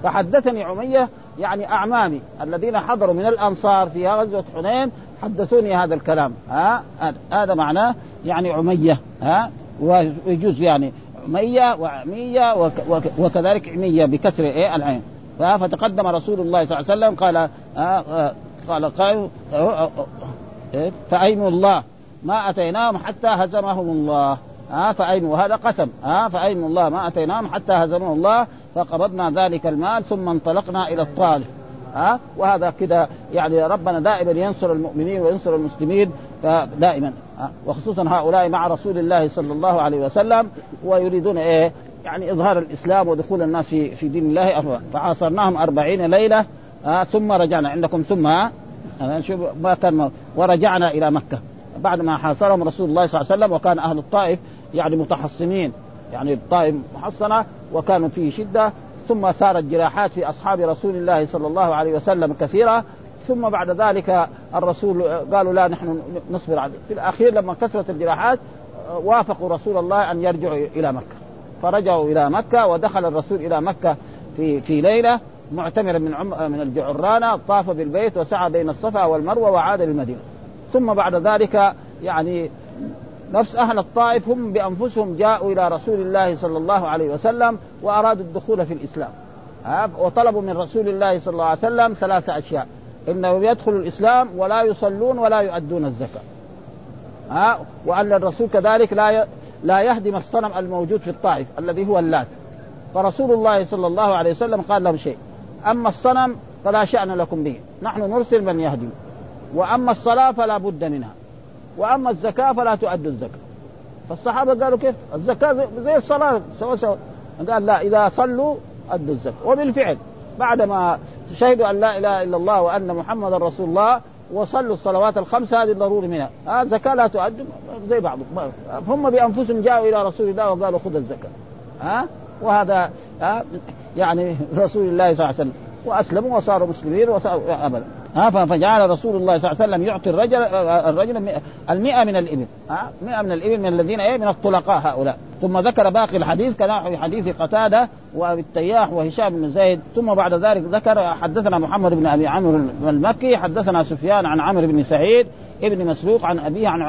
فحدثني عمية يعني أعمامي الذين حضروا من الأنصار في غزوة حنين حدثوني هذا الكلام. ها؟ هذا معناه يعني عمية ها؟ ويجوز يعني عمية وعمية وكذلك عمية بكسر إيه؟ العين. فتقدم رسول الله صلى الله عليه وسلم قال قال آه إيه؟ فأيم الله ما أتيناهم حتى هزمهم الله. ها؟ فأين وهذا قسم. ها؟ فأين الله ما أتيناهم حتى هزمه الله. فقبضنا ذلك المال ثم انطلقنا إلى الطائف ها؟ وهذا كده يعني ربنا دائما ينصر المؤمنين وينصر المسلمين دائما. وخصوصا هؤلاء مع رسول الله صلى الله عليه وسلم ويريدون إيه؟ يعني إظهار الإسلام ودخول الناس في في دين الله. فعاصرناهم أربعين ليلة آه ثم رجعنا عندكم ثم آه شوف ما كان ورجعنا إلى مكة. بعد ما حاصرهم رسول الله صلى الله عليه وسلم وكان أهل الطائف يعني متحصنين. يعني الطائف محصنة وكانوا فيه شدة ثم صارت جراحات في أصحاب رسول الله صلى الله عليه وسلم كثيرة ثم بعد ذلك الرسول قالوا لا نحن نصبر عليه. في الأخير لما كثرت الجراحات وافقوا رسول الله أن يرجعوا إلى مكة. فرجعوا إلى مكة ودخل الرسول إلى مكة في في ليلة معتمرا من عم من الجعرانة طاف بالبيت وسعى بين الصفا والمروة وعاد للمدينة. ثم بعد ذلك يعني نفس أهل الطائف هم بأنفسهم جاءوا إلى رسول الله صلى الله عليه وسلم وأرادوا الدخول في الإسلام. وطلبوا من رسول الله صلى الله عليه وسلم ثلاث أشياء. انه يدخل الإسلام ولا يصلون ولا يؤدون الزكاة. ها وأن الرسول كذلك لا لا يهدم الصنم الموجود في الطائف الذي هو اللات. فرسول الله صلى الله عليه وسلم قال لهم شيء أما الصنم فلا شأن لكم به. نحن نرسل من يهدم. وأما الصلاة فلا بد منها. وأما الزكاة فلا تؤدوا الزكاة. فالصحابة قالوا كيف؟ الزكاة زي الصلاة سوا سوا قال لا إذا صلوا أدوا الزكاة. وبالفعل بعدما شهدوا أن لا إله إلا الله وأن محمدا رسول الله وصلوا الصلوات الخمس هذه ضروري منها. آه زكاة لا تؤدوا زي بعض. هم بأنفسهم جاءوا إلى رسول الله وقالوا خذ الزكاة. ها آه وهذا آه يعني رسول الله صلى الله عليه وسلم. وأسلموا وصاروا مسلمين وصاروا ابدا. ها فجعل رسول الله صلى الله عليه وسلم يعطي الرجل الرجل المئة من الإبل ها مئة من الإبل من الذين إيه من الطلقاء هؤلاء. ثم ذكر باقي الحديث كنحو حديث قتادة والتياح وهشام بن زيد. ثم بعد ذلك ذكر حدثنا محمد بن أبي عمرو المكي حدثنا سفيان عن عمرو بن سعيد ابن مسروق عن أبيه عن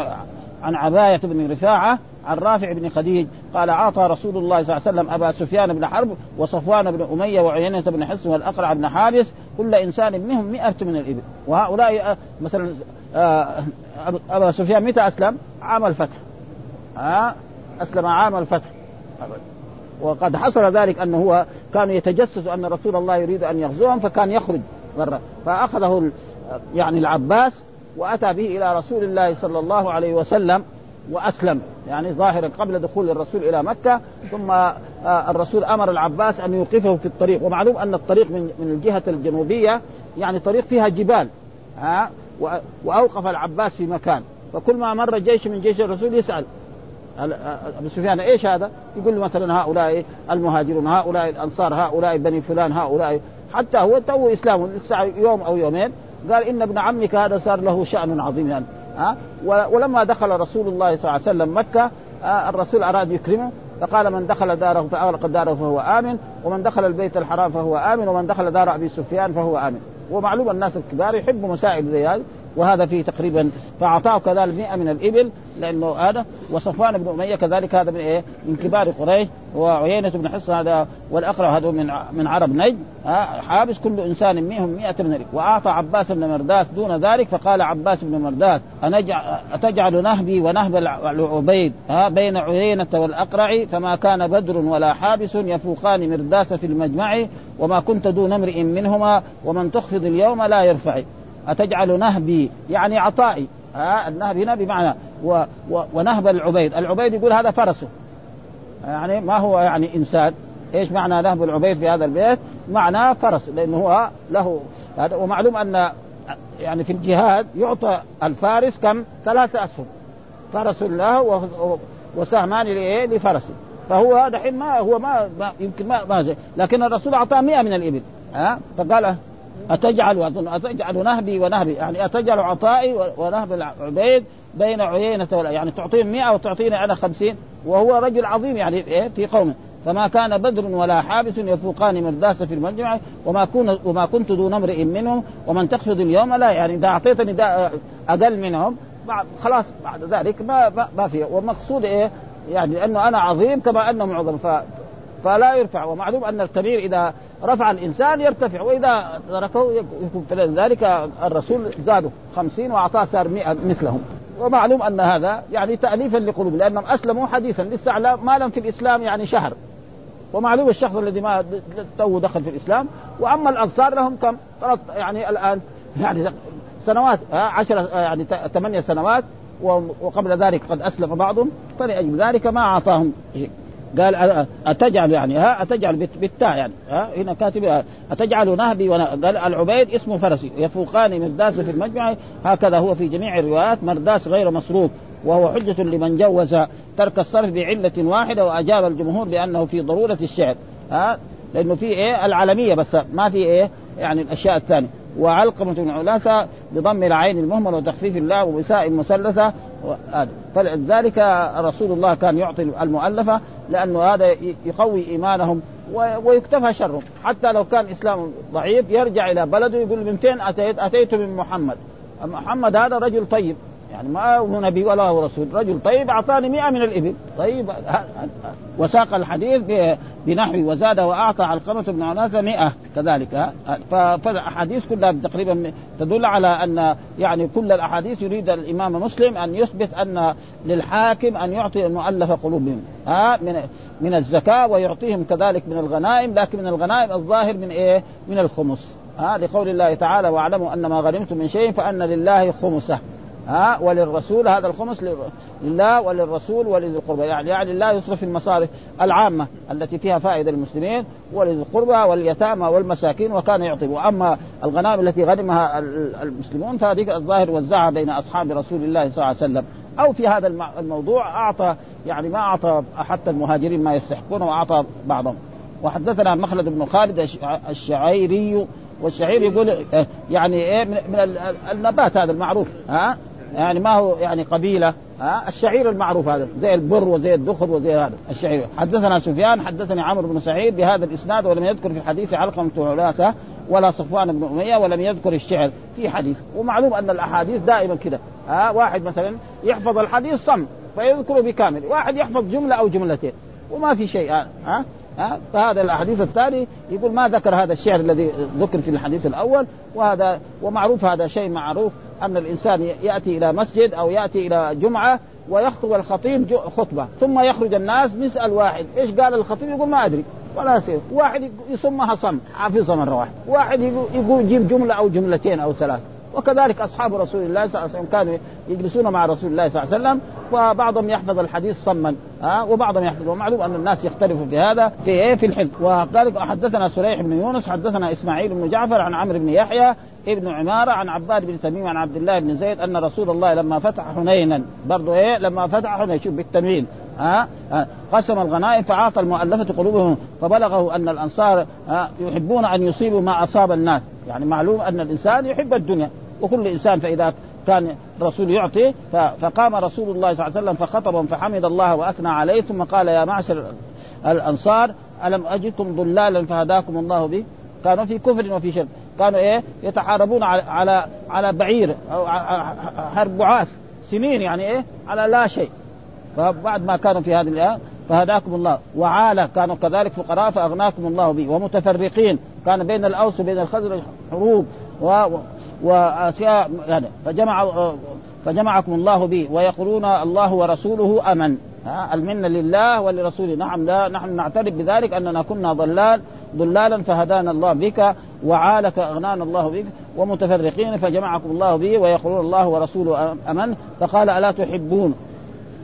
عن عباية بن رفاعة عن رافع بن خديج قال أعطى رسول الله صلى الله عليه وسلم أبا سفيان بن حرب وصفوان بن أمية وعيينة بن حصن والأقرع بن حارس كل إنسان منهم مئة من الإبل. وهؤلاء مثلا أبا سفيان متى أسلم؟ عام الفتح. ها أسلم عام الفتح. وقد حصل ذلك أنه هو كان يتجسس أن رسول الله يريد أن يغزوهم فكان يخرج مرة فأخذه يعني العباس وأتى به إلى رسول الله صلى الله عليه وسلم وأسلم يعني ظاهرا قبل دخول الرسول إلى مكة ثم الرسول أمر العباس أن يوقفه في الطريق ومعلوم أن الطريق من من الجهة الجنوبية يعني طريق فيها جبال ها وأوقف العباس في مكان فكل ما مر جيش من جيش الرسول يسأل أبو سفيان إيش هذا؟ يقول له مثلا هؤلاء المهاجرون هؤلاء الأنصار هؤلاء بني فلان هؤلاء حتى هو تو إسلامه يوم أو يومين قال إن ابن عمك هذا صار له شأن عظيم يعني. ها؟ ولما دخل رسول الله صلى الله عليه وسلم مكة الرسول أراد يكرمه فقال من دخل داره فاغلق داره فهو آمن ومن دخل البيت الحرام فهو آمن ومن دخل دار أبي سفيان فهو آمن. ومعلوم الناس الكبار يحبوا مسائل زي هذه وهذا فيه تقريبا فأعطاه كذلك 100 من الإبل لأنه هذا وصفوان بن أمية كذلك هذا من إيه؟ من كبار قريش وعيينة بن حصن هذا والاقرع هذا من من عرب نجد. حابس كل إنسان منهم 100 من الإبل. وأعطى عباس بن مرداس دون ذلك فقال عباس بن مرداس أتجعل نهبي ونهب العبيد؟ بين عيينة والأقرع فما كان بدر ولا حابس يفوقان مرداس في المجمع وما كنت دون امرئ منهما ومن تخفض اليوم لا يرفع أتجعل نهبي؟ يعني عطائي. ها النهب هنا بمعنى و و ونهب العبيد. العبيد يقول هذا فرسه. يعني ما هو يعني إنسان. إيش معنى نهب العبيد في هذا البيت؟ معناه فرس لأنه هو له هذا. ومعلوم أن يعني في الجهاد يعطى الفارس كم؟ ثلاثة أسهم. فرس له وسهمان لفرسه. فهو دحين ما هو ما, ما يمكن ما, ما زي. لكن الرسول أعطاه 100 من الإبل. ها فقال أتجعل أظن أتجعل نهبي ونهبي. يعني أتجعل عطائي ونهب العبيد بين عيينة يعني تعطيهم 100 وتعطيني أنا 50 وهو رجل عظيم يعني إيه؟ في قومه. فما كان بدر ولا حابس يفوقان مرداس في المجمع وما كن وما كنت دون امرئ منهم ومن تقصد اليوم لا. يعني إذا أعطيتني أقل منهم خلاص بعد ذلك ما ما في. والمقصود إيه؟ يعني لأنه أنا عظيم كما أنهم عظم. فلا يرفع. ومعلوم أن الكبير إذا رفع الإنسان يرتفع وإذا تركه يكون ذلك الرسول زاده خمسين وأعطاه صار 100 مثلهم. ومعلوم أن هذا يعني تاليفا لقلوب لانهم أسلموا حديثا لسه ما لم في الإسلام يعني شهر. ومعلوم الشخص الذي ما تو دخل في الإسلام. وأما الأنصار لهم كم؟ يعني الآن يعني سنوات عشر يعني ثمانية سنوات وقبل ذلك قد أسلم بعضهم فلأجل ذلك ما أعطاهم شيء. قال أتجعل يعني ها أتجعل بالتاء يعني ها هنا كاتب أتجعل نهبي قال العبيد اسمه فرسي يفوقان مرداس في المجمع هكذا هو في جميع الروايات مرداس غير مصروف وهو حجة لمن جوز ترك الصرف بعلة واحدة وأجاب الجمهور بأنه في ضرورة الشعر ها لأنه في إيه العالمية بس ما في إيه يعني الأشياء الثانية. وعلقمة بن علاسة بضم العين المهمل وتخفيف الله وبساء مثلثة فلذلك رسول الله كان يعطي المؤلفة لأنه هذا يقوي إيمانهم ويكتفى شرهم. حتى لو كان إسلام ضعيف يرجع إلى بلده يقول من فين أتيت أتيت من محمد. محمد هذا رجل طيب. يعني ما هو نبي ولا هو رسول رجل طيب أعطاني مئة من الإبل. طيب وساق الحديث بنحو وزاد وأعطى علقمة بن عناسة مئة كذلك. فالأحاديث كلها تقريبا تدل على أن يعني كل الأحاديث يريد الإمام مسلم أن يثبت أن للحاكم أن يعطي المؤلف قلوبهم. ها من من الزكاة ويعطيهم كذلك من الغنائم لكن من الغنائم الظاهر من إيه؟ من الخمس. ها لقول الله تعالى واعلموا أن ما غنمتم من شيء فأن لله خمسه. ها وللرسول هذا الخمس لله وللرسول ولذي القربى. يعني يعني الله يصرف المصارف العامة التي فيها فائدة للمسلمين ولذي القربى واليتامى والمساكين وكان يعطي. وأما الغنائم التي غنمها المسلمون فهذه الظاهر وزعها بين أصحاب رسول الله صلى الله عليه وسلم. أو في هذا الموضوع أعطى يعني ما أعطى حتى المهاجرين ما يستحقون وأعطى بعضهم. وحدثنا مخلد بن خالد الشعيري والشعير يقول يعني إيه من النبات هذا المعروف ها؟ يعني ما هو يعني قبيلة ها؟ الشعير المعروف هذا زي البر وزي الدخر وزي هذا الشعير. حدثنا سفيان حدثني عمرو بن سعيد بهذا الإسناد ولم يذكر في الحديث علقمة علاثة ولا صفوان بن أمية ولم يذكر الشعر في حديث. ومعلوم أن الأحاديث دائما كده ها؟ واحد مثلا يحفظ الحديث صم فيذكره بكامل واحد يحفظ جملة أو جملتين وما في شيء ها؟ ها؟ فهذا الحديث الثاني يقول ما ذكر هذا الشعر الذي ذكر في الحديث الأول وهذا ومعروف هذا شيء معروف أن الإنسان يأتي إلى مسجد أو يأتي إلى جمعة ويخطب الخطيب خطبة ثم يخرج الناس نسال واحد إيش قال الخطيب؟ يقول ما أدري ولا يصير. واحد يسمها صم حافظها مرة واحدة. واحد يقول يجيب جملة أو جملتين أو ثلاث وكذلك أصحاب رسول الله صلى الله عليه وسلم كانوا يجلسون مع رسول الله صلى الله عليه وسلم وبعضهم يحفظ الحديث صما ها؟ وبعضهم يحفظ. ومعلوم أن الناس يختلفوا في هذا في إيه؟ في الحفظ وقال حدثنا سريح بن يونس حدثنا إسماعيل بن جعفر عن عمرو بن يحيى ابن عمارة عن عباد بن تميم عن عبد الله بن زيد أن رسول الله لما فتح حنينا برضو إيه؟ لما فتح حنين شوف بالتنوين ها؟ قسم الغنائم فأعطى المؤلفة قلوبهم فبلغه أن الأنصار يحبون أن يصيبوا ما أصاب الناس. يعني معلوم أن الإنسان يحب الدنيا وكل إنسان فإذا كان الرسول يعطي فقام رسول الله صلى الله عليه وسلم فخطبهم فحمد الله وأثنى عليه ثم قال يا معشر الأنصار ألم اجدكم ضلالا فهداكم الله به كانوا في كفر وفي شرك. كانوا إيه؟ يتحاربون على على على بعير أو حرب بعاث سنين يعني إيه؟ على لا شيء. فبعد ما كانوا في هذه الآية فهداكم الله. وعالة كانوا كذلك فقراء فأغناكم الله به. ومتفرقين كان بين الأوس وبين الخزرج حروب و وأشياء يعني. فجمع فجمعكم الله به. ويقولون الله ورسوله أمن. ها؟ المنة لله ولرسوله. نعم لا نحن نعترف بذلك أننا كنا ضلال ضلالا فهدانا الله بك. وعالك اغنانا الله بك. ومتفرقين فجمعكم الله به. ويقولون الله ورسوله أمن. فقال ألا تحبون؟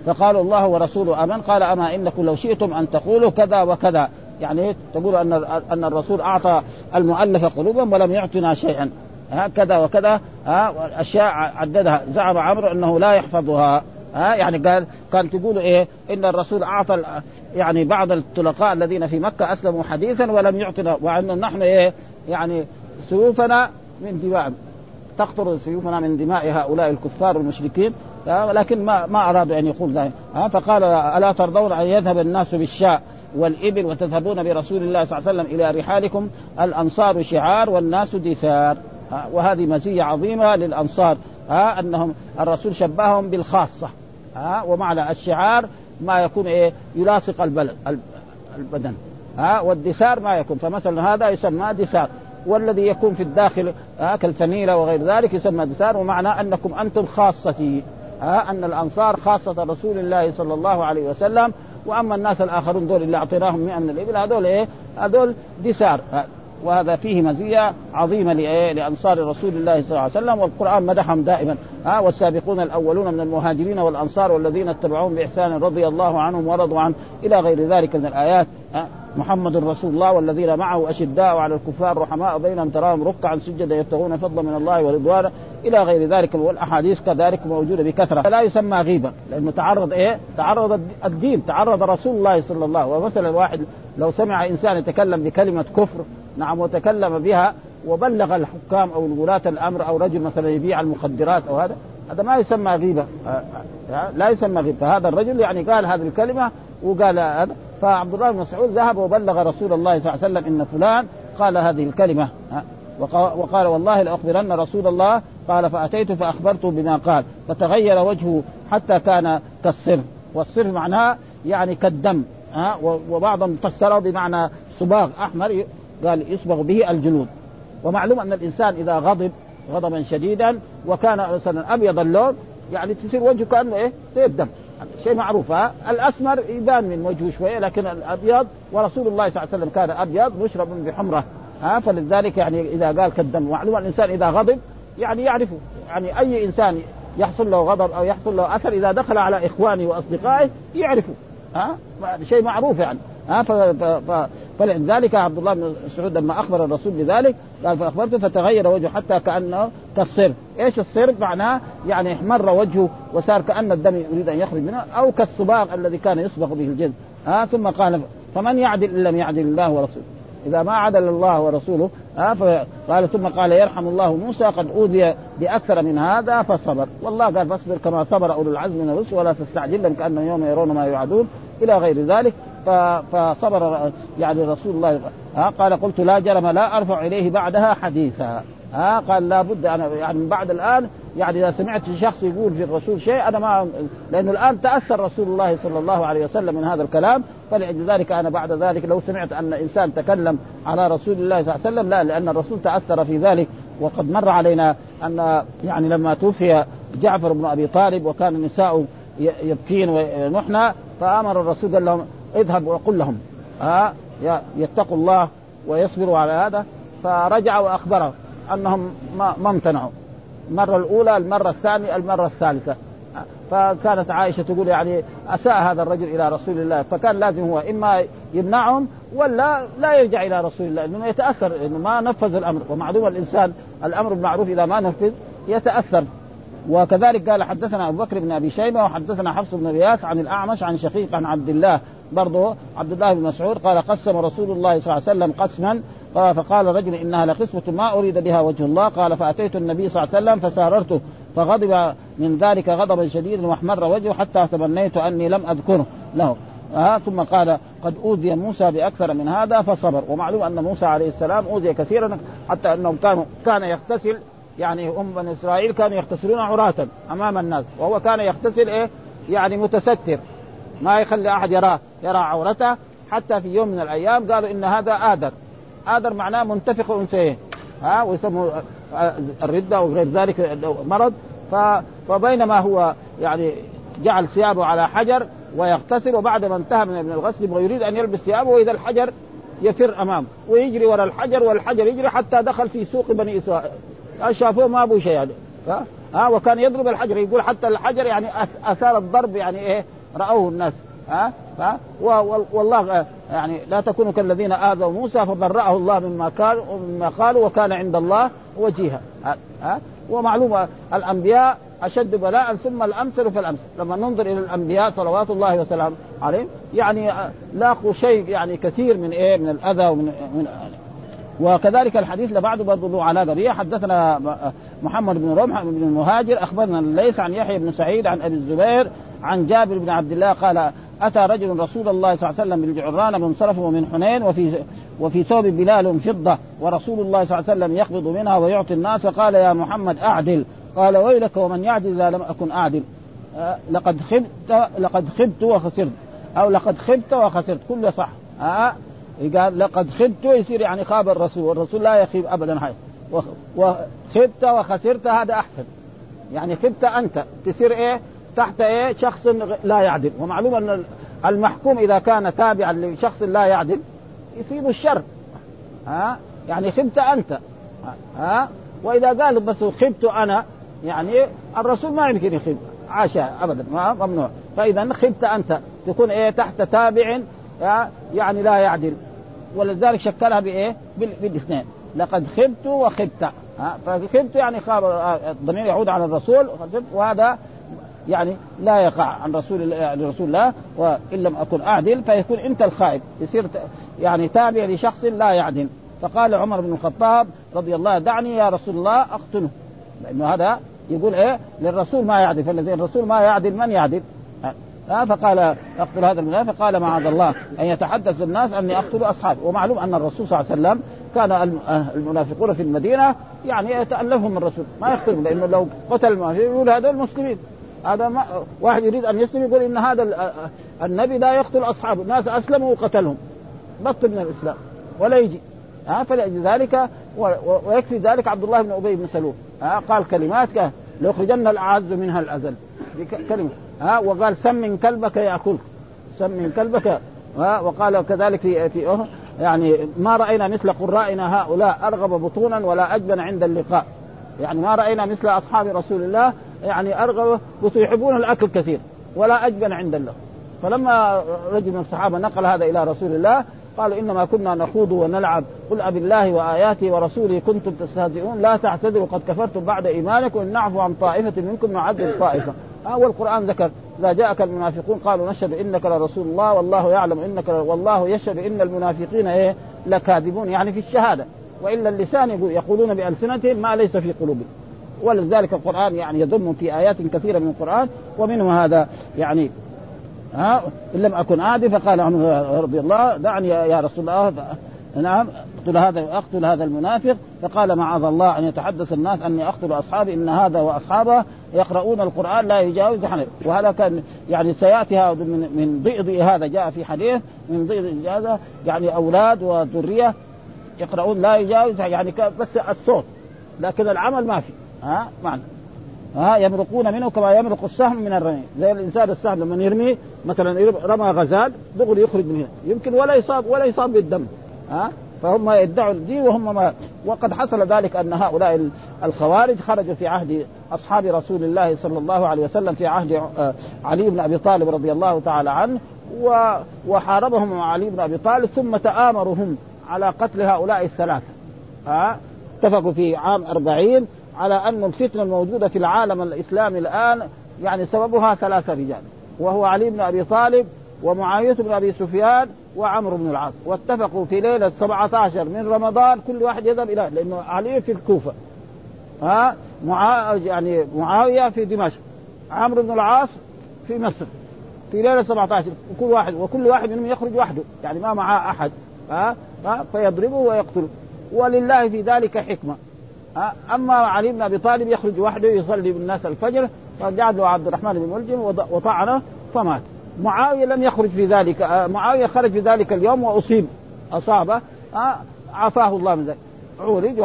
فقالوا الله ورسوله آمن. قال أما إنكم لو شئتم أن تقولوا كذا وكذا. يعني تقول أن أن الرسول أعطى المؤلف قلوبهم ولم يعطنا شيئا. هكذا وكذا. ها أشياء عددها. زعم عمرو أنه لا يحفظها. ها يعني قال كان تقول إيه؟ إن الرسول أعطى يعني بعض الطلقاء الذين في مكة أسلموا حديثا ولم يعطنا. وان نحن إيه؟ يعني سيوفنا من دماء تقطر سيوفنا من دماء هؤلاء الكفار المشركين. ولكن ما ما أرادوا أن يقول ذلك فقال ألا ترضون أن يذهب الناس بالشاء والإبل وتذهبون برسول الله صلى الله عليه وسلم إلى رحالكم؟ الأنصار شعار والناس دثار وهذه مزية عظيمة للأنصار ها أنهم الرسول شبههم بالخاصة ها ومعنى الشعار ما يكون إيه؟ يلاصق البلد البدن ها والدثار ما يكون فمثلا هذا يسمى دثار والذي يكون في الداخل ها كالفنيلة وغير ذلك يسمى دثار ومعنى أنكم أنتم خاصتي ها أن الأنصار خاصة رسول الله صلى الله عليه وسلم وأما الناس الآخرون دول اللي أعطيناهم 100 من الإبل هذول إيه؟ هذول دثار وهذا فيه مزية عظيمة لأنصار رسول الله صلى الله عليه وسلم والقرآن مدحهم دائما. ها والسابقون الأولون من المهاجرين والأنصار والذين اتبعوهم بإحسان رضي الله عنهم ورضوا عنه إلى غير ذلك من الآيات. محمد رسول الله والذين معه أشداء على الكفار رحماء بينهم تراهم ركعا سجدا يبتغون فضلا من الله ورضوانا إلى غير ذلك والأحاديث كذلك موجودة بكثرة. فلا يسمى غيبه لأنه تعرض إيه؟ تعرض الدين تعرض رسول الله صلى الله عليه وسلم. ومثلا واحد لو سمع إنسان يتكلم بكلمة كفر نعم وتكلم بها وبلغ الحكام أو ولاة الأمر أو رجل مثلا يبيع المخدرات أو هذا هذا ما يسمى غيبة. لا يسمى غيبة. فهذا الرجل يعني قال هذه الكلمة وقال هذا. فعبد الله بن مسعود ذهب وبلغ رسول الله صلى الله عليه وسلم إن فلان قال هذه الكلمة. وقال والله لأخبرن رسول الله. قال فأتيت فأخبرته بما قال. فتغير وجهه حتى كان كالصر والصر معناه يعني كالدم. ها وبعضهم فسره بمعنى صباغ أحمر. قال يصبغ به الجلود. ومعلوم أن الإنسان إذا غضب غضبا شديدا وكان مثلا أبيض اللون يعني تصير وجهه كأنه إيه؟ زي الدم. شيء معروف ها؟ الأسمر يبان من وجهه شوية لكن الأبيض ورسول الله صلى الله عليه وسلم كان أبيض مشرب بحمرة ها؟ فلذلك يعني إذا قال كالدم. معلوم الإنسان إذا غضب يعني يعرفه. يعني أي إنسان يحصل له غضب أو يحصل له أثر إذا دخل على إخوانه وأصدقائه يعرفه ها؟ شيء معروف يعني ها؟ فلذلك عبد الله بن مسعود لما أخبر الرسول بذلك قال فأخبرته فتغير وجهه حتى كأنه كالصر، إيش الصر؟ معناه يعني احمر وجهه وصار كأن الدم يريد أن يخرج منه أو كالصباغ الذي كان يصبغ به الجلد، ها ثم قال فمن يعدل إن لم يعدل الله ورسوله، إذا ما عدل الله ورسوله ها فقال ثم قال يرحم الله موسى قد أوذي بأكثر من هذا فصبر، والله قال فاصبر كما صبر أولو العزم من الرسل ولا تستعجل لهم كأنهم يوم يرون ما يوعدون. إلى غير ذلك فصبر يعني رسول الله. ها قال قلت لا جرم لا أرفع إليه بعدها حديثا. ها قال لابد أنا يعني من بعد الآن يعني إذا سمعت شخص يقول في الرسول شيء أنا ما لأنه الآن تأثر رسول الله صلى الله عليه وسلم من هذا الكلام. فلأجل ذلك أنا بعد ذلك لو سمعت أن إنسان تكلم على رسول الله صلى الله عليه وسلم لا لأن الرسول تأثر في ذلك. وقد مر علينا أن يعني لما توفي جعفر بن أبي طالب وكان النساء يبكين ونحن فأمر الرسول قال لهم اذهب وقل لهم. ها يتقوا الله ويصبروا على هذا. فرجع واخبره أنهم ما, ما امتنعوا. المرة الأولى المرة الثانية المرة الثالثة. فكانت عائشة تقول يعني أساء هذا الرجل إلى رسول الله. فكان لازم هو إما يمنعهم ولا لا يرجع إلى رسول الله لأنه يتأثر انه ما نفذ الأمر. ومعلوم الإنسان الأمر بالمعروف إذا ما نفذ يتأثر. وكذلك قال حدثنا أبو بكر بن أبي شيبة وحدثنا حفص بن رياس عن الأعمش عن شقيق عن عبد الله برضه عبد الله بن مسعود قال قسم رسول الله صلى الله عليه وسلم قسما فقال رجل إنها لقسمة ما أريد بها وجه الله قال فأتيت النبي صلى الله عليه وسلم فساررته فغضب من ذلك غضبا شديدا واحمر وجهه حتى تمنيت أني لم أذكره له. آه ثم قال قد أوذي موسى بأكثر من هذا فصبر. ومعلوم أن موسى عليه السلام أوذي كثيرا حتى أنهم كانوا كان يغتسل يعني هم بني إسرائيل كانوا يغتسلون عراة أمام الناس وهو كان يغتسل إيه؟ يعني متستر ما يخلي أحد يراه. يرى عورته حتى في يوم من الأيام قالوا إن هذا آدر. آدر معناه منتفخ انثيين ها ويسموا الردة وغير ذلك مرض. فبينما هو يعني جعل ثيابه على حجر ويغتسل وبعد ما انتهى من الغسل ويريد أن يلبس ثيابه وإذا الحجر يفر أمامه ويجري وراء الحجر والحجر يجري حتى دخل في سوق بني إسرائيل. شافوه ما أبو شيء يعني. ها؟ وكان يضرب الحجر يقول حتى الحجر يعني أثار الضرب يعني إيه رأوه الناس. ها؟ ها؟ والله يعني لا تكونوا كالذين آذوا موسى فبرأه الله مما قالوا مما قالوا وكان عند الله وجيها. ها؟ ومعلومه الأنبياء أشد بلاء ثم الأمثل فالامثل لما ننظر إلى الأنبياء صلوات الله وسلامه عليهم يعني لاقوا شيء يعني كثير من إيه؟ من الأذى ومن من وكذلك الحديث لبعضه برضه علاقة به. حدثنا محمد بن رمح بن المهاجر أخبرنا ليس عن يحيى بن سعيد عن أبي الزبير عن جابر بن عبد الله قال أتى رجل رسول الله صلى الله عليه وسلم بالجعران منصرفه من حنين وفي وفي ثوب بلال فضة ورسول الله صلى الله عليه وسلم يقبض منها ويعطي الناس قال يا محمد أعدل. قال ويلك ومن يعدل اذا لم أكن أعدل. أه لقد خبت لقد خبت وخسرت. أو لقد خبت وخسرت. كله صح. أه قال لقد خبت يصير يعني خاب الرسول. والرسول لا يخيب ابدا. هاي. وخبت وخسرت هذا أحسن. يعني خبت أنت. تصير إيه؟ تحت إيه؟ شخص لا يعدل. ومعلوم أن المحكوم إذا كان تابعا لشخص لا يعدل يصيب الشر. ها؟ يعني خبت أنت. ها؟ وإذا قال بس خبت أنا يعني الرسول ما يمكن يخب. عاشا ابدا ممنوع. فاذا خبت أنت. تكون إيه؟ تحت تابع يعني لا يعدل. ولذلك شكلها بإيه؟ بالاثنين. لقد خبت وخبت. فخبت يعني خاب الضمير يعود على الرسول وهذا يعني لا يقع عن رسول يعني رسول الله وإن لم أكن أعدل فيكون أنت الخائب يصير يعني تابع لشخص لا يعدل. فقال عمر بن الخطاب رضي الله دعني يا رسول الله أقتله. لأنه هذا يقول إيه؟ للرسول ما يعدل. فالذي الرسول ما يعدل من يعدل؟ ها؟ فقال أقتل هذا المنافق قال معاذ الله أن يتحدث الناس أني أقتل أصحابي. ومعلوم أن الرسول صلى الله عليه وسلم كان المنافقون في المدينة يعني يتألفهم الرسول. ما يختلف لأنه لو قتل المنافقين يقول هذا المسلمين هذا ما واحد يريد أن يسلم يقول إن هذا النبي لا يقتل أصحابه الناس أسلموا وقتلهم. بطل من الإسلام ولا يجي. ها فلذلك ويكفي ذلك عبد الله بن أبي بن سلول. ها قال كلمات ليخرجن الأعز منها الأذل. كلمة. ها وقال سمن كلبك يأكلك. سمن كلبك. ها وقال كذلك في في يعني ما رأينا مثل قرائنا هؤلاء أرغب بطونا ولا اجبن عند اللقاء. يعني ما رأينا مثل أصحاب رسول الله يعني أرغب يحبون الأكل كثير ولا أجبن عند الله. فلما رجل من الصحابة نقل هذا إلى رسول الله قالوا إنما كنا نخوض ونلعب قل ابي الله واياته ورسوله كنتم تستهزئون لا تعتذروا قد كفرتم بعد إيمانكم إن نعفو عن طائفة منكم نعذب طائفة. ها والقرآن ذكر إذا جاءك المنافقون قالوا نشهد إنك لرسول الله والله يعلم إنك والله يشهد إن المنافقين إيه لكاذبون يعني في الشهادة. وإلا اللسان يقول يقولون بألسنتهم ما ليس في قلوبهم. ولذلك القرآن يعني يضم في آيات كثيرة من القرآن ومنه هذا يعني ها إن لم أكن اعدي فقال رضي الله دعني يا رسول الله نعم اقتل هذا اقتل هذا المنافق فقال معاذ الله أن يتحدث الناس أني أقتل أصحابي إن هذا وأصحابه يقرؤون القرآن لا يجاوز حنف وهذا كان يعني سيأتي هذا من من ضئض هذا جاء في حديث من ضئض هذا يعني أولاد وذرية يقرؤون لا يجاوز يعني بس الصوت لكن العمل ما في. ها؟ معنى. ها؟ يمرقون منه كما يمرق السهم من الرمي. زي الإنسان السهم لما يرمي مثلا رمى غزال دغري يخرج من هنا يمكن ولا يصاب ولا يصاب بالدم. ها؟ فهم يدعوا دي وهم ما. وقد حصل ذلك أن هؤلاء الخوارج خرجوا في عهد أصحاب رسول الله صلى الله عليه وسلم في عهد آه، علي بن أبي طالب رضي الله تعالى عنه وحاربهم علي بن أبي طالب ثم تآمروا هم على قتل هؤلاء الثلاثة. ها؟ اتفقوا في عام أربعين على أن الفتنة الموجودة في العالم الإسلامي الآن يعني سببها ثلاثة رجال وهو علي بن أبي طالب ومعاوية بن أبي سفيان وعمرو بن العاص. واتفقوا في ليلة 17 من رمضان كل واحد يذهب إلى لأنه علي في الكوفة. ها؟ معا... يعني معاوية في دمشق عمرو بن العاص في مصر. في ليلة 17 وكل واحد وكل واحد منهم يخرج وحده يعني ما معاه أحد. ها, ها؟ فيضربه ويقتله. ولله في ذلك حكمة. أما علي بن أبي طالب يخرج وحده يصلي بالناس الفجر فجعله عبد الرحمن بن ملجم وطعنه فمات. معاوية لم يخرج في ذلك آه، معاوية خرج في ذلك اليوم وأصيب اصابه آه، عافاه الله من ذلك. عولج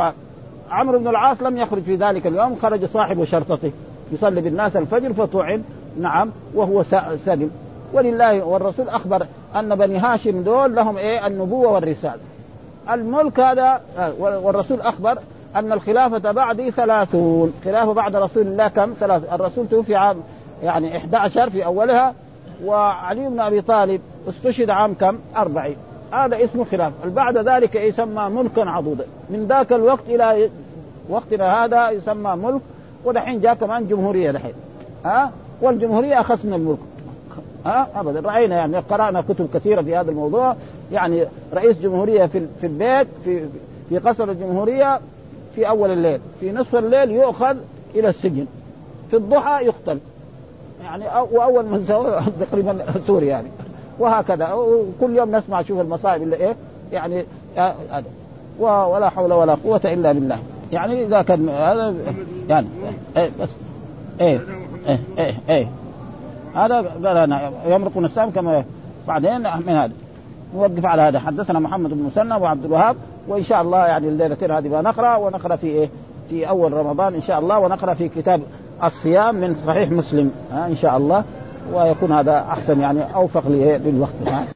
عمرو بن العاص لم يخرج في ذلك اليوم خرج صاحب شرطته يصلي بالناس الفجر فطعن نعم وهو سلم ولله والرسول أخبر أن بني هاشم دول لهم إيه؟ النبوة والرسالة. الملك هذا آه، والرسول أخبر أن الخلافة بعدي ثلاثون. خلافه بعد رسول الله كم؟ ثلاث. الرسول توفي عام يعني 11 في أولها وعلي بن أبي طالب استشهد عام كم؟ 40 هذا اسمه خلاف بعد ذلك يسمى ملكا عضودا من ذاك الوقت إلى وقتنا هذا يسمى ملك ودحين جاء كمان جمهورية دحين. ها؟ والجمهورية أخص من الملك. ها؟ ابدا. رأينا يعني قرأنا كتب كثيرة في هذا الموضوع. يعني رئيس جمهورية في في البيت في في قصر الجمهورية في أول الليل في نصف الليل يؤخذ إلى السجن في الضحى يقتل. يعني وأول من سوى تقريبا سوريا يعني. وهكذا. وكل يوم نسمع شوف المصائب اللي إيه يعني هذا. ولا حول ولا قوة إلا بالله. يعني إذا كان هذا يعني إيه بس إيه إيه إيه, إيه. هذا قال أنا يمرقون السام كما بعدين من هذا. نوقف على هذا. حدثنا محمد بن مسنى وعبد الوهاب وإن شاء الله يعني الليلتين هذه بنقرا ونقرأ في إيه؟ في أول رمضان إن شاء الله ونقرأ في كتاب الصيام من صحيح مسلم ها إن شاء الله. ويكون هذا أحسن يعني أوفق للوقت